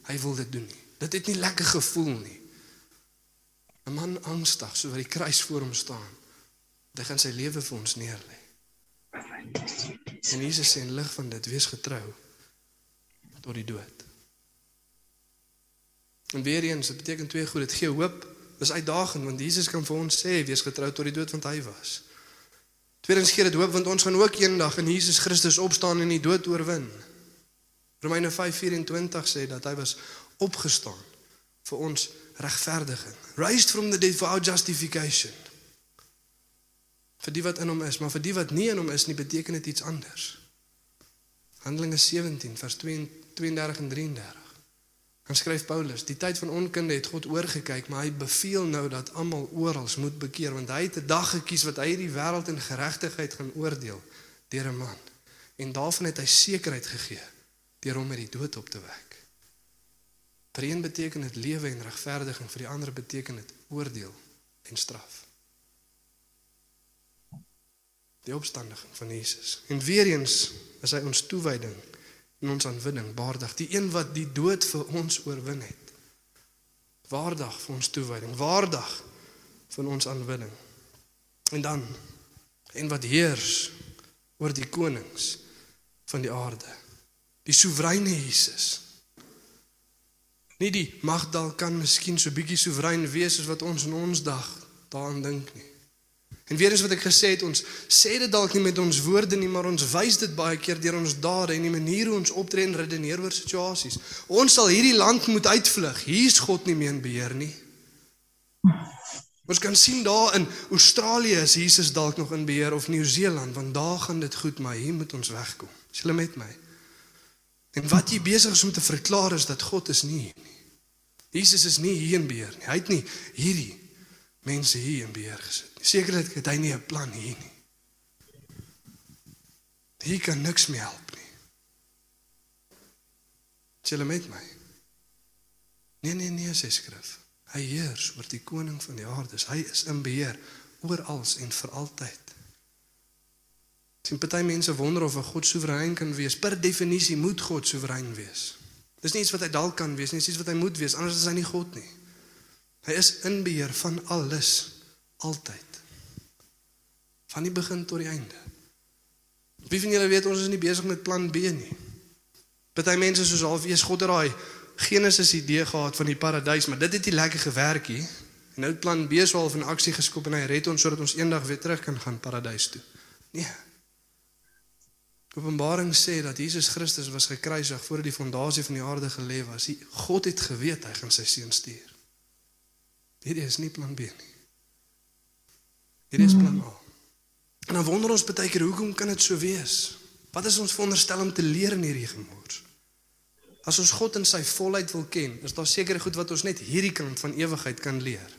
hy wil dit doen nie. Dit het nie lekker gevoel nie. 'n Man angstig so wat die kruis voor hom staan. Hy gaan sy lewe vir ons neerlê. En Jesus sê in lig van dit wees getrou tot die dood. En weer eens, dit beteken twee goed. Dit gee hoop. Dis uitdagend want Jesus kan vir ons sê wees getrou tot die dood want hy was. Tweedens gee dit hoop want ons gaan ook eendag in Jesus Christus opstaan en die dood oorwin. Romeine 5:24 sê dat hy was opgestaan vir ons regverdiging. Raised from the dead for our justification. Vir die wat in hom is, maar vir die wat nie in hom is nie, beteken dit iets anders. Handelinge 17 vers 32 en 33. Dan skryf Paulus: "Die tyd van onkunde het God oorgekyk, maar hy beveel nou dat almal oral moet bekeer, want hy het 'n dag gekies wat hy hierdie wêreld in geregtigheid gaan oordeel deur 'n man. En daarvan het hy sekerheid gegee deur hom uit die dood op te wek. Vir een beteken dit lewe en regverdiging, vir die ander beteken dit oordeel en straf. Die opstanding van Jesus. En weer eens is hy ons toewyding en ons aanbidding waardig, die een wat die dood vir ons oorwin het. Waardig vir ons toewyding, waardig van ons aanbidding. En dan en wat heers oor die konings van die aarde. Die soewereine Jesus. Nie die magdal kan miskien so bietjie soewerein wees as wat ons in ons dag daaraan dink nie. En weer eens wat ek gesê het, ons sê dit dalk nie met ons woorde nie, maar ons wys dit baie keer deur ons dade en die manier hoe ons optree en redeneer oor situasies. Ons sal hierdie land moet uitvlug. Hier's God nie meer in beheer nie. Ons kan sien daar in Australië is Jesus dalk nog in beheer of Nieu-Seeland, want daar gaan dit goed, maar hier moet ons wegkom. Is julle met my? En wat jy besig is om te verklaar is dat God is nie hier nie. Jesus is nie hier in beheer nie. Hy het nie hierdie mense hier in beheer gesit. Sekerlik het hy nie 'n plan hier nie. Hy kan niks meer help nie. Julle met my. Nee nee nee, sê skrif. Hy heers oor die koning van die aarde. Hy is in beheer oor alles en vir altyd. Sien party mense wonder of 'n God soewerein kan wees. Per definisie moet God soewerein wees. Dis nie iets wat hy dalk kan wees nie, dis iets wat hy moet wees, anders is hy nie God nie. Hy is in beheer van alles altyd. Van die begin tot die einde. Wie van julle weet ons is nie besig met plan B nie. Party mense soos half wees God het daai Genesis idee gehad van die paradys, maar dit het nie lekker gewerk nie. En nou plan B sou al van aksie geskop en hy red ons sodat ons eendag weer terug kan gaan paradys toe. Nee. Openbaring sê dat Jesus Christus was gekruisig voor die fondasie van die aarde gelê was. Die God het geweet hy gaan sy seun stuur. Hierdie is nie plan B nie. Hierdie is plan A. Dan wonder ons baie keer hoekom kan dit so wees? Wat is ons veronderstel om te leer in hierdie gemors? As ons God in sy volheid wil ken, is daar sekere goed wat ons net hierdie kant van ewigheid kan leer.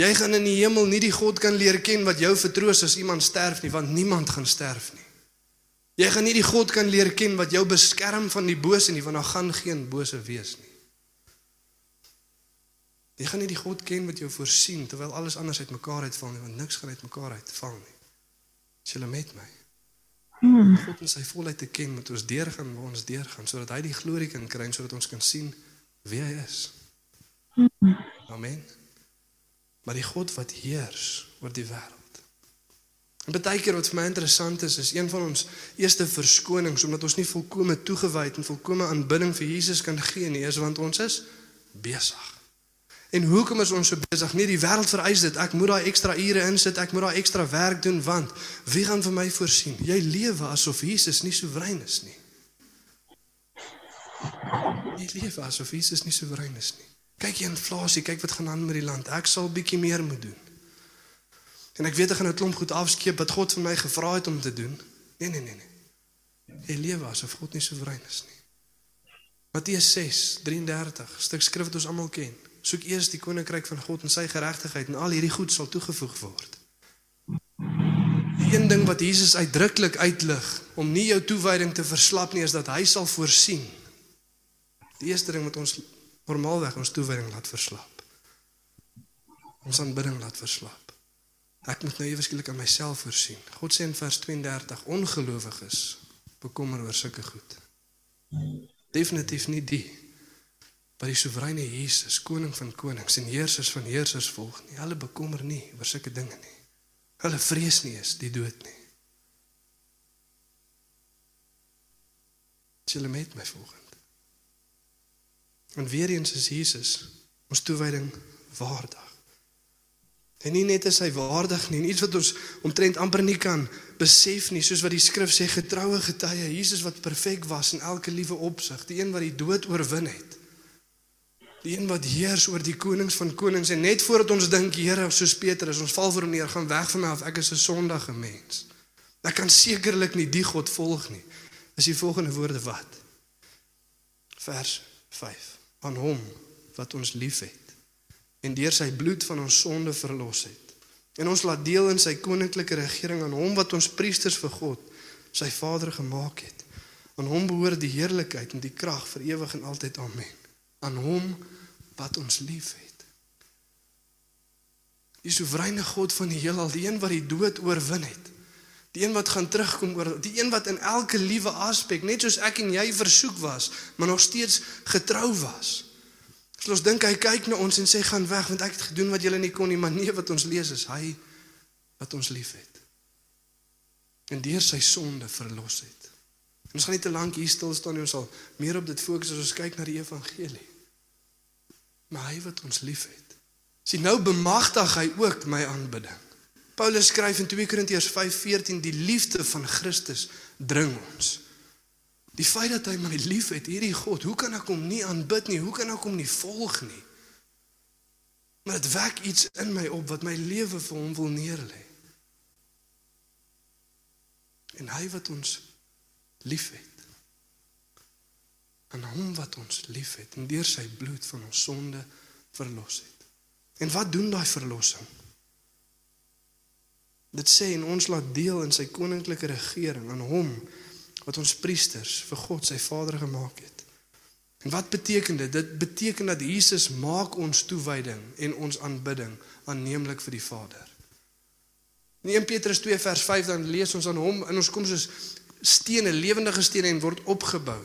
Jy gaan in die hemel nie die God kan leer ken wat jou vertroos as iemand sterf nie, want niemand gaan sterf nie. Jy gaan nie die God kan leer ken wat jou beskerm van die bose nie, want daar gaan geen bose wees nie. Jy gaan nie die God ken wat jou voorsien terwyl alles anders uitmekaar uitval nie, want niks gaan uitmekaar uitval nie. Is jy met my? Hmm. God in sy volheid te ken, moet ons deurgaan waar ons deurgaan sodat hy die glorie kan kry en sodat ons kan sien wie hy is. Hmm. Amen. Maar die God wat heers oor die wêreld. En baie keer wat vir my interessant is, is een van ons eerste verskonings omdat ons nie volkome toegewyd en volkome aanbidding vir Jesus kan gee nie, is want ons is besig. En hoekom is ons so besig? Nee, die wêreld vereis dit. Ek moet daai ekstra ure insit, ek moet daai ekstra werk doen want wie gaan vir my voorsien? Jy lewe asof Jesus nie soewerein is nie. Jy lewe asof Jesus nie soewerein is nie. Kyk die inflasie, kyk wat gaan aan met die land. Ek sal bietjie meer moet doen. En ek weet ek gaan 'n klomp goed afskeep wat God vir my gevra het om te doen. Nee, nee, nee, nee. Jy lewe asof God nie soewerein is nie. Matteus 6:33, stuk skrif wat ons almal ken. Soek eers die koninkryk van God en sy geregtigheid en al hierdie goed sal toegevoeg word. Die een ding wat Jesus uitdruklik uitlig om nie jou toewyding te verslap nie is dat hy sal voorsien. Die eerste ding wat ons normaalweg ons toewyding laat verslap. Ons aanbidding laat verslap. Ek moet nou eweskielik aan myself voorsien. God sê in vers 32 ongelowiges bekommer oor sulke goed. Definitief nie die wat die soewereine Jesus, koning van konings en heersers van heersers volg nie. Hulle bekommer nie oor sulke dinge nie. Hulle vrees nie eens die dood nie. Hulle met my volgend. En weer eens is Jesus ons toewyding waardig. En nie net is hy waardig nie, iets wat ons omtrent amper nie kan besef nie, soos wat die skrif sê getroue getuie, Jesus wat perfek was in elke liewe opsig, die een wat die dood oorwin het. Die een wat heers oor die konings van konings en net voordat ons dink Here soos Petrus, ons val voor hom neer, gaan weg van my af, ek is 'n sondige mens. Ek kan sekerlik nie die God volg nie. Is die volgende woorde wat? Vers 5. Aan hom wat ons liefhet en deur sy bloed van ons sonde verlos het. En ons laat deel in sy koninklike regering aan hom wat ons priesters vir God, sy Vader gemaak het. Aan hom behoort die heerlikheid en die krag vir ewig en altyd. Amen aan hom wat ons liefhet. Die soewereine God van die heelal, die een wat die dood oorwin het. Die een wat gaan terugkom oor die een wat in elke liewe aspek net soos ek en jy versoek was, maar nog steeds getrou was. As ons dink hy kyk na ons en sê gaan weg want ek het gedoen wat julle nie kon nie, maar nee wat ons lees is hy wat ons liefhet. En deur sy sonde verlos het. Ons gaan nie te lank hier stil staan nie, ons sal meer op dit fokus as ons kyk na die evangelie. Maar hy wat ons liefhet. Sien nou bemagtig hy ook my aanbidding. Paulus skryf in 2 Korintiërs 5:14 die liefde van Christus dring ons. Die feit dat hy my liefhet, hierdie God, hoe kan ek hom nie aanbid nie? Hoe kan ek hom nie volg nie? Maar dit wek iets in my op wat my lewe vir hom wil neerlê. En hy wat ons liefhet. Aan hom wat ons liefhet en deur sy bloed van ons sonde verlos het. En wat doen daai verlossing? Dit sê en ons laat deel in sy koninklike regering aan hom wat ons priesters vir God sy Vader gemaak het. En wat beteken dit? Dit beteken dat Jesus maak ons toewyding en ons aanbidding aanneemlik vir die Vader. In 1 Petrus 2 vers 5 dan lees ons aan hom en ons kom soos stene, lewendige stene en word opgebou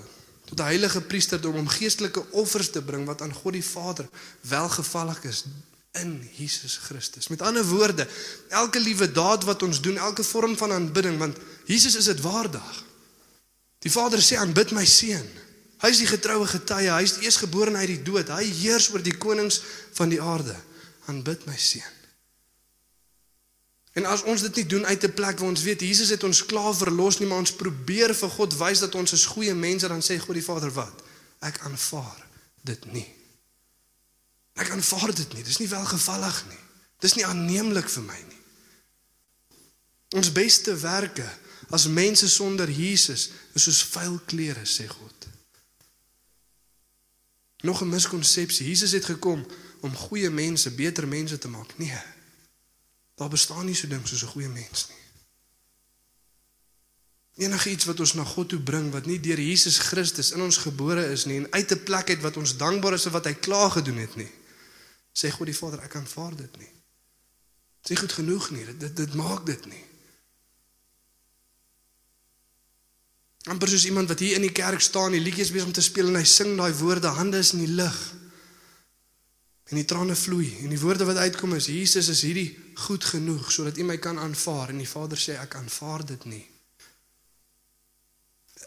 tot 'n heilige priesterdom om geestelike offers te bring wat aan God die Vader welgevallig is in Jesus Christus. Met ander woorde, elke liewe daad wat ons doen, elke vorm van aanbidding, want Jesus is dit waardig. Die Vader sê aanbid my seun. Hy is die getroue getuie, hy is die eersgebore uit die dood. Hy heers oor die konings van die aarde. Aanbid my seun. En as ons dit nie doen uit 'n plek waar ons weet Jesus het ons klaar verlos nie, maar ons probeer vir God wys dat ons is goeie mense, dan sê God die Vader wat? Ek aanvaar dit nie. Ek aanvaar dit nie. Dis nie welgevallig nie. Dis nie aanneemlik vir my nie. Ons beste werke as mense sonder Jesus is soos vuil klere, sê God. Nog 'n miskonsepsie. Jesus het gekom om goeie mense beter mense te maak. Nee. Daar bestaan nie so ding soos 'n goeie mens nie. Enige iets wat ons na God toe bring wat nie deur Jesus Christus in ons gebore is nie en uit 'n plek uit wat ons dankbaar is vir wat hy klaar gedoen het nie. Sê God die Vader, ek aanvaar dit nie. Dit is goed genoeg nie. Dit dit, dit maak dit nie. amper soos iemand wat hier in die kerk staan, die liedjies besig om te speel en hy sing daai woorde, hande is in die lug. En die trane vloei en die woorde wat uitkom is Jesus is hierdie goed genoeg sodat U my kan aanvaar en die Vader sê ek aanvaar dit nie.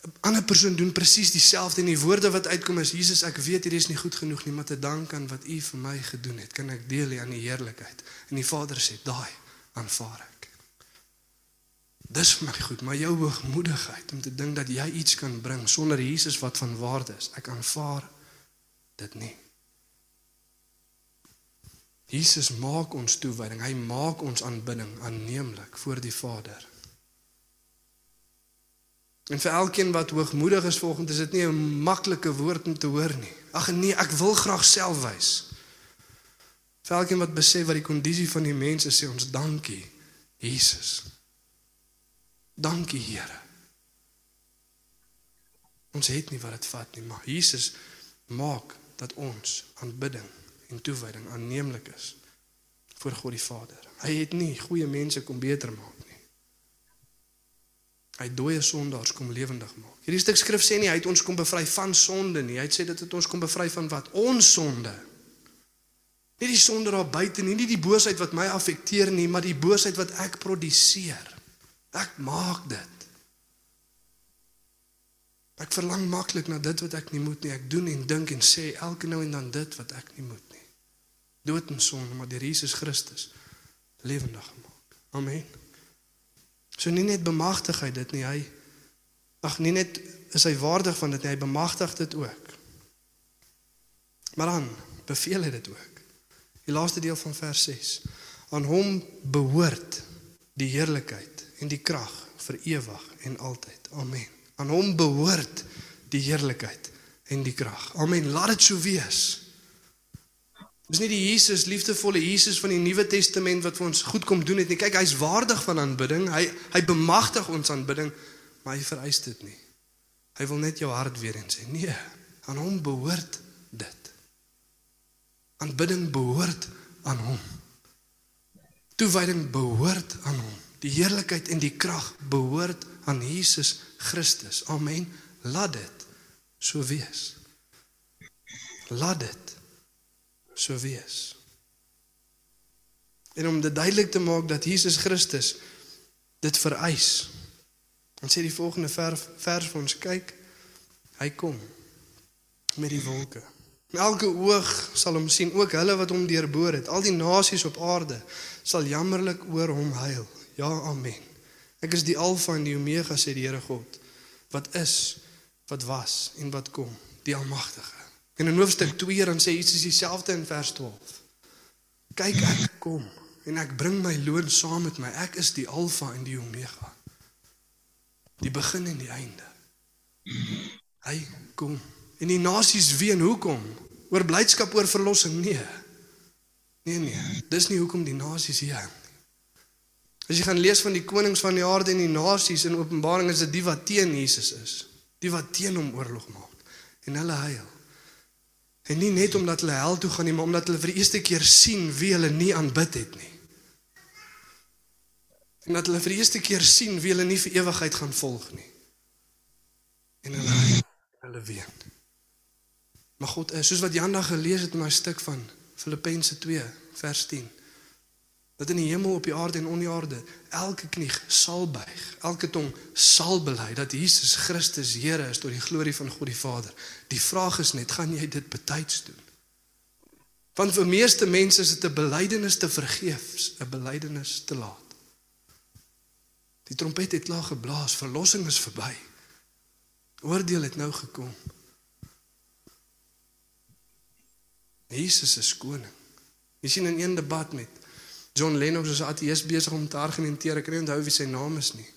'n Ander persoon doen presies dieselfde en die woorde wat uitkom is Jesus ek weet hierdie is nie goed genoeg nie maar te dank aan wat U vir my gedoen het kan ek deel aan die heerlikheid en die Vader sê daai aanvaar ek. Dis vir my goed, maar jou hoogmoedigheid om te dink dat jy iets kan bring sonder Jesus wat van waarde is, ek aanvaar dit nie. Jesus maak ons toewyding, hy maak ons aanbidding aanneemlik voor die Vader. En vir elkeen wat hoogmoedig is volgens is dit nie 'n maklike woord om te hoor nie. Ag nee, ek wil graag self wys. Vir elkeen wat besef wat die kondisie van die mens is, sê ons dankie, Jesus. Dankie Here. Ons het nie wat dit vat nie, maar Jesus maak dat ons aanbidding en toewyding aanneemlik is voor God die Vader. Hy het nie goeie mense kom beter maak nie. Hy dooie sondaars kom lewendig maak. Hierdie stuk skrif sê nie hy het ons kom bevry van sonde nie. Hy het sê dit het ons kom bevry van wat? Ons sonde. Nie die sonde daar buite nie, nie die boosheid wat my affekteer nie, maar die boosheid wat ek produseer. Ek maak dit. Ek verlang maklik na dit wat ek nie moet nie. Ek doen en dink en sê elke nou en dan dit wat ek nie moet. Dood en sonde, maar deur Jesus Christus lewendig gemaak. Amen. So nie net bemagtig hy dit nie, hy ag nie net is hy waardig van dit nie, hy bemagtig dit ook. Maar dan beveel hy dit ook. Die laaste deel van vers 6. Aan hom behoort die heerlikheid en die krag vir ewig en altyd. Amen. Aan hom behoort die heerlikheid en die krag. Amen. Laat dit so wees. Dis nie die Jesus liefdevolle Jesus van die Nuwe Testament wat vir ons goed kom doen het nie. Kyk, hy's waardig van aanbidding. Hy hy bemagtig ons aanbidding, maar hy vereis dit nie. Hy wil net jou hart weer en sê, nee, aan hom behoort dit. Aanbidding behoort aan hom. Toewyding behoort aan hom. Die heerlikheid en die krag behoort aan Jesus Christus. Amen. Laat dit so wees. Laat dit so wees. En om dit duidelik te maak dat Jesus Christus dit vereis. Dan sê die volgende vers vers vir ons kyk. Hy kom met die wolke. Elke oog sal hom sien, ook hulle wat hom deurboor het. Al die nasies op aarde sal jammerlik oor hom huil. Ja, amen. Ek is die Alfa en die Omega sê die Here God, wat is, wat was en wat kom, die Almagtige. En in hoofstuk 2 dan sê Jesus dieselfde in vers 12. Kyk ek kom en ek bring my loon saam met my. Ek is die Alfa en die Omega. Die begin en die einde. Hy kom. En die nasies ween hoekom? Oor blydskap oor verlossing? Nee. Nee nee, dis nie hoekom die nasies hier As jy gaan lees van die konings van die aarde en die nasies in Openbaring is dit die wat teen Jesus is, die wat teen hom oorlog maak en hulle huil. En nie net omdat hulle hel toe gaan nie, maar omdat hulle vir die eerste keer sien wie hulle nie aanbid het nie. En dat hulle vir die eerste keer sien wie hulle nie vir ewigheid gaan volg nie. En hulle hulle ween. Maar God, soos wat Jan daag gelees het in daai stuk van Filippense 2 vers 10 dat in die hemel op die aarde en onder die aarde elke knie sal buig, elke tong sal bely dat Jesus Christus Here is tot die glorie van God die Vader. Die vraag is net, gaan jy dit betyds doen? Want vir meeste mense is dit 'n belydenis te vergeefs, 'n belydenis te laat. Die trompet het klaar geblaas, verlossing is verby. Oordeel het nou gekom. Jesus is koning. Jy sien in een debat met John Lennox as 'n ateïs besig om te argumenteer, ek kan nie onthou wie sy naam is nie.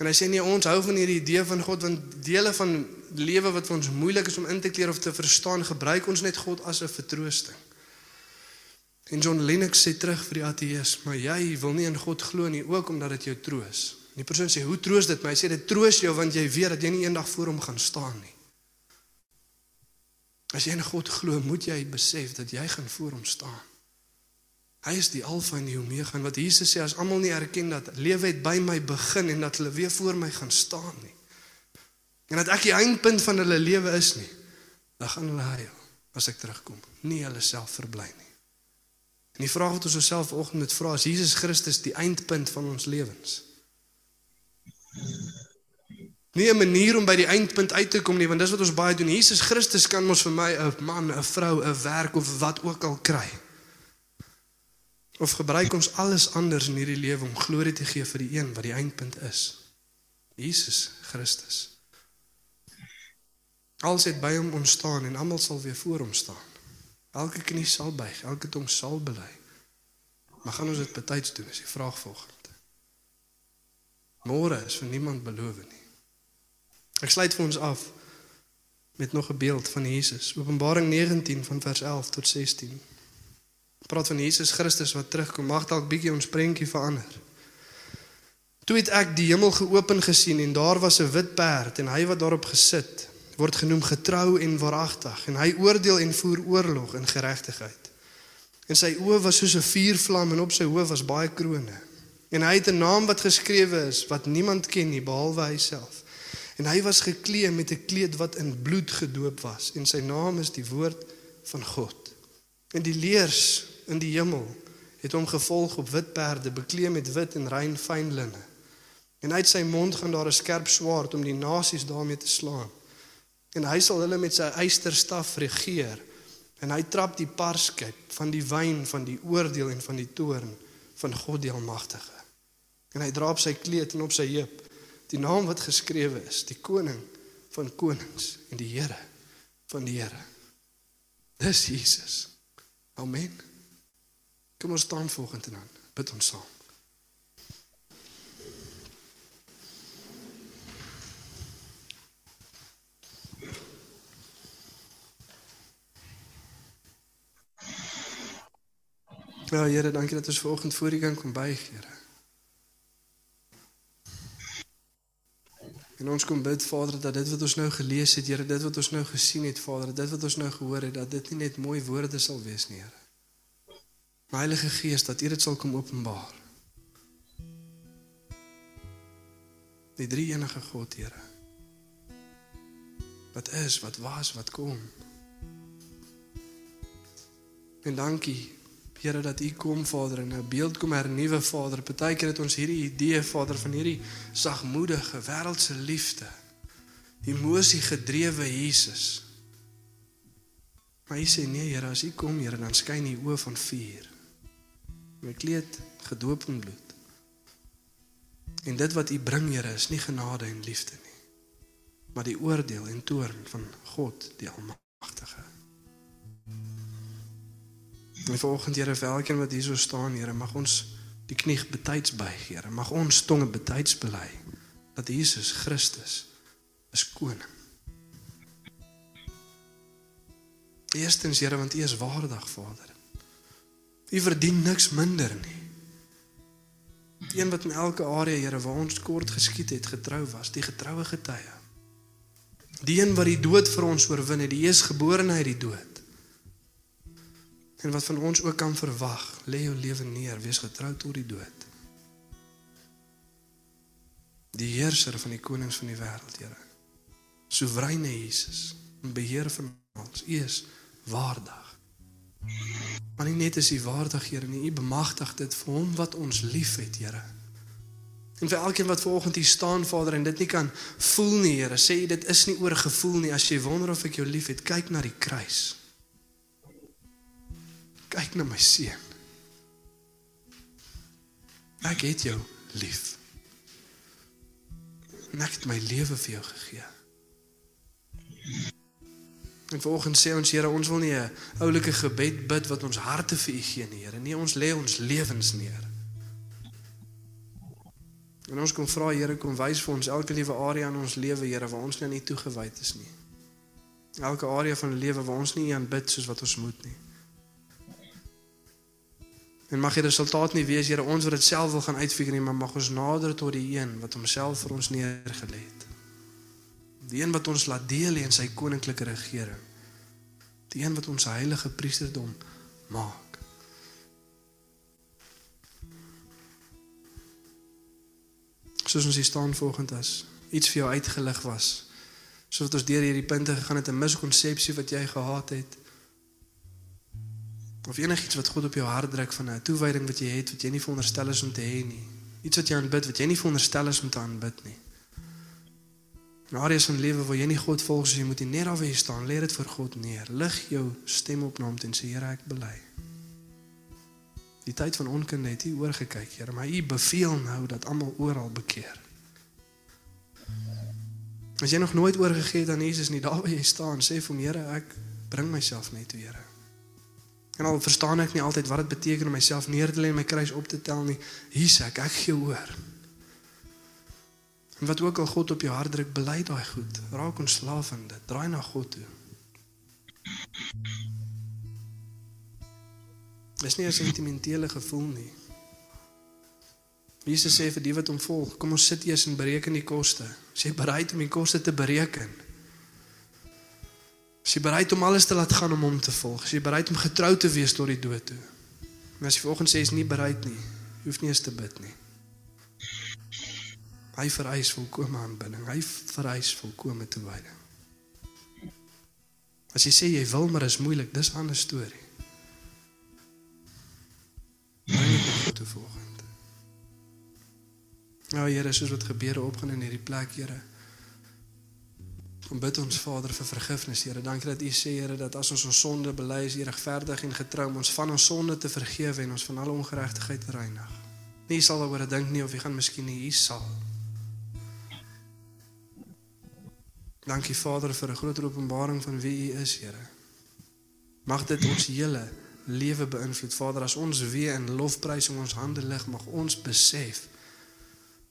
En hy sê nee, ons hou van hierdie idee van God want dele van lewe wat vir ons moeilik is om in te kleer of te verstaan, gebruik ons net God as 'n vertroosting. En John Lennox sê terug vir die ateïs, maar jy wil nie in God glo nie ook omdat dit jou troos. En die persoon sê, "Hoe troos dit my?" Hy sê dit troos jou want jy weet dat jy nie eendag voor hom gaan staan nie. As jy in God glo, moet jy besef dat jy gaan voor hom staan. Hy is die alfa en die omega en wat Jesus sê as almal nie erken dat lewe het by my begin en dat hulle weer voor my gaan staan nie. En dat ek die eindpunt van hulle lewe is nie, dan gaan hulle huil as ek terugkom, nie hulle self verbly nie. En die vraag wat ons osself vanoggend moet vra is Jesus Christus die eindpunt van ons lewens? Nie 'n manier om by die eindpunt uit te kom nie, want dis wat ons baie doen. Jesus Christus kan mos vir my 'n man, 'n vrou, 'n werk of wat ook al kry. Of gebruik ons alles anders in hierdie lewe om glorie te gee vir die een wat die eindpunt is. Jesus Christus. Alles het by hom ontstaan en almal sal weer voor hom staan. Elke knie sal buig, elke tong sal bely. Maar gaan ons dit betyds doen? Is die vraag volgende. Môre is vir niemand beloof nie. Ek sluit vir ons af met nog 'n beeld van Jesus. Openbaring 19 van vers 11 tot 16. Praat van Jesus Christus wat terugkom. Mag dalk bietjie ons prentjie verander. Toe het ek die hemel geopen gesien en daar was 'n wit perd en hy wat daarop gesit word genoem getrou en waaragtig en hy oordeel en voer oorlog in geregtigheid. En sy oë was soos 'n vuurvlam en op sy hoof was baie krones. En hy het 'n naam wat geskrewe is wat niemand ken nie behalwe hy self. En hy was geklee met 'n kleed wat in bloed gedoop was en sy naam is die woord van God. En die leers in die hemel het hom gevolg op wit perde beklee met wit en rein fyn linne. En uit sy mond gaan daar 'n skerp swaard om die nasies daarmee te slaan. En hy sal hulle met sy eysterstaf regeer. En hy trap die parskyp van die wyn van die oordeel en van die toorn van God die Almagtige. En hy dra op sy kleed en op sy heup die naam wat geskrewe is, die koning van konings en die Here van die Here. Dis Jesus. Amen. Kom ons staan volgende dan. Bid ons saam. Ja, Here, dankie dat ons vanoggend voor U kan kom buig, Here. En ons kom bid Vader dat dit wat ons nou gelees het, Here, dit wat ons nou gesien het, Vader, dit wat ons nou gehoor het, dat dit nie net mooi woorde sal wees nie, Here. Heilige Gees, dat U dit sal kom openbaar. Die drie enige God, Here. Wat is, wat was, wat kom. En dankie Here dat U kom Vader en 'n beeld kom hernuwe Vader. Partykeer het ons hierdie idee Vader van hierdie sagmoedige wêreldse liefde. Emosie gedrewe Jesus. Maar hy sê nee Here, as U kom Here, dan skyn U oë van vuur. My kleed gedoop in bloed. En dit wat U bring Here is nie genade en liefde nie, maar die oordeel en toorn van God die Almagtige. En vanoggend Here vir elkeen wat hier so staan, Here, mag ons die knie betyds buig, Here. Mag ons tonge betyds bely dat Jesus Christus is koning. Eerstens, Here, want U is waardig, Vader. U verdien niks minder nie. Een wat in elke area, Here, waar ons kort geskied het, getrou was, die getroue getuie. Die een wat die dood vir ons oorwin het, die eersgeborene uit die dood. En wat van ons ook kan verwag, lê jou lewe neer, wees getrou tot die dood. Die heerser van die konings van die wêreld, Here. Soewereine Jesus, en beheer van ons. U is waardig. Maar nie net is U waardig, Here, nie, U bemagtig dit vir hom wat ons liefhet, Here. En vir elkeen wat vanoggend hier staan, Vader, en dit nie kan voel nie, Here, sê jy dit is nie oor gevoel nie. As jy wonder of ek jou liefhet, kyk na die kruis kyk na my seun. Ek het jou lief. En ek het my lewe vir jou gegee. En vanoggend sê ons Here, ons wil nie 'n oulike gebed bid wat ons harte vir U gee nie, Here. Nee, ons lê ons lewens neer. En ons kom vra Here, kom wys vir ons elke liewe area in ons lewe, Here, waar ons nou nie toegewyd is nie. Elke area van die lewe waar ons nie U aanbid soos wat ons moet nie. En mag die resultaat nie wees Here ons wat dit self wil gaan uitfigure nie, maar mag ons nader tot die een wat homself vir ons neergelê het. Die een wat ons laat deel in sy koninklike regering. Die een wat ons heilige priesterdom maak. Soos ons hier staan volgend as iets vir jou uitgelig was. Soos wat ons deur hierdie punte gegaan het 'n miskonsepsie wat jy gehad het. Of enigiets wat God op jou hart druk van 'n toewyding wat jy het wat jy nie veronderstel is om te hê nie. Iets wat jy aanbid wat jy nie veronderstel is om te aanbid nie. In areas van lewe waar jy nie God volg soos jy moet nie, net daar waar jy staan, lê dit voor God neer. Lig jou stem op na hom en sê Here, ek bely. Die tyd van onkunde het U oorgekyk, Here, maar U beveel nou dat almal oral bekeer. As jy nog nooit oorgegee het aan Jesus nie, daar waar jy staan, sê vir hom, Here, ek bring myself net toe, Here. En al verstaan ek nie altyd wat dit beteken om myself neer te lê en my kruis op te tel nie, hier's ek, ek gee oor. En wat ook al God op jou hart druk, bely daai goed. Raak ontslaaf van dit. Draai na God toe. Dis nie 'n sentimentele gevoel nie. Jesus sê vir die wat hom volg, kom ons sit eers en bereken die koste. Jy bereid om die koste te bereken? Is jy bereid om alles te laat gaan om hom te volg? Is jy bereid om getrou te wees tot die dood toe? En as jy vanoggend sê jy is nie bereid nie, hoef nie eens te bid nie. Hy vereis volkomme aanbidding. Hy vereis volkomme toewyding. As jy sê jy wil maar is moeilik, dis 'n ander storie. Bring dit toe volgende. Nou Here, soos wat gebeure opgaan in hierdie plek, Here. Kom bid ons Vader vir vergifnis, Here. Dankie dat U sê, Here, dat as ons ons sonde bely, is U regverdig en getrou om ons van ons sonde te vergewe en ons van alle ongeregtigheid te reinig. Nie sal daaroor dink nie of jy gaan miskien nie, U sal. Dankie Vader vir 'n groter openbaring van wie U is, Here. Mag dit ons hele lewe beïnvloed. Vader, as ons weer in lofprysing ons hande lig, mag ons besef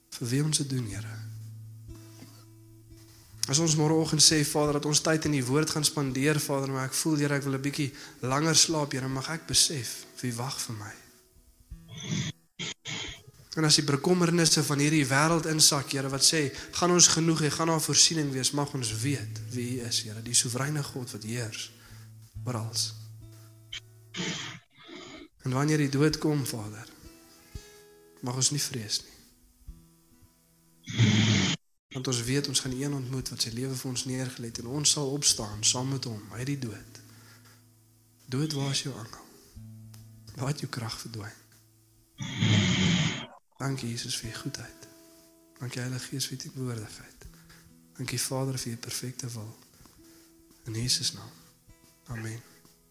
vir wie ons dit doen, Here. As ons môreoggend sê Vader dat ons tyd in die woord gaan spandeer, Vader, maar ek voel Here ek wil 'n bietjie langer slaap, Here, mag ek besef wie wag vir my. En as die bekommernisse van hierdie wêreld insak, Here, wat sê, gaan ons genoeg hê, gaan daar voorsiening wees, mag ons weet wie U is, Here, die soewereine God wat heers oral. En wanneer die dood kom, Vader, mag ons nie vrees nie. Want ons weet ons gaan een ontmoet wat sy lewe vir ons neergelê het en ons sal opstaan saam met hom uit die dood. Dood waar is jou angel? Waar het jou krag verdwyn? Dankie Jesus vir u goedheid. Dankie Heilige Gees vir u teenwoordigheid. Dankie Vader vir u perfekte wil. In Jesus naam. Amen.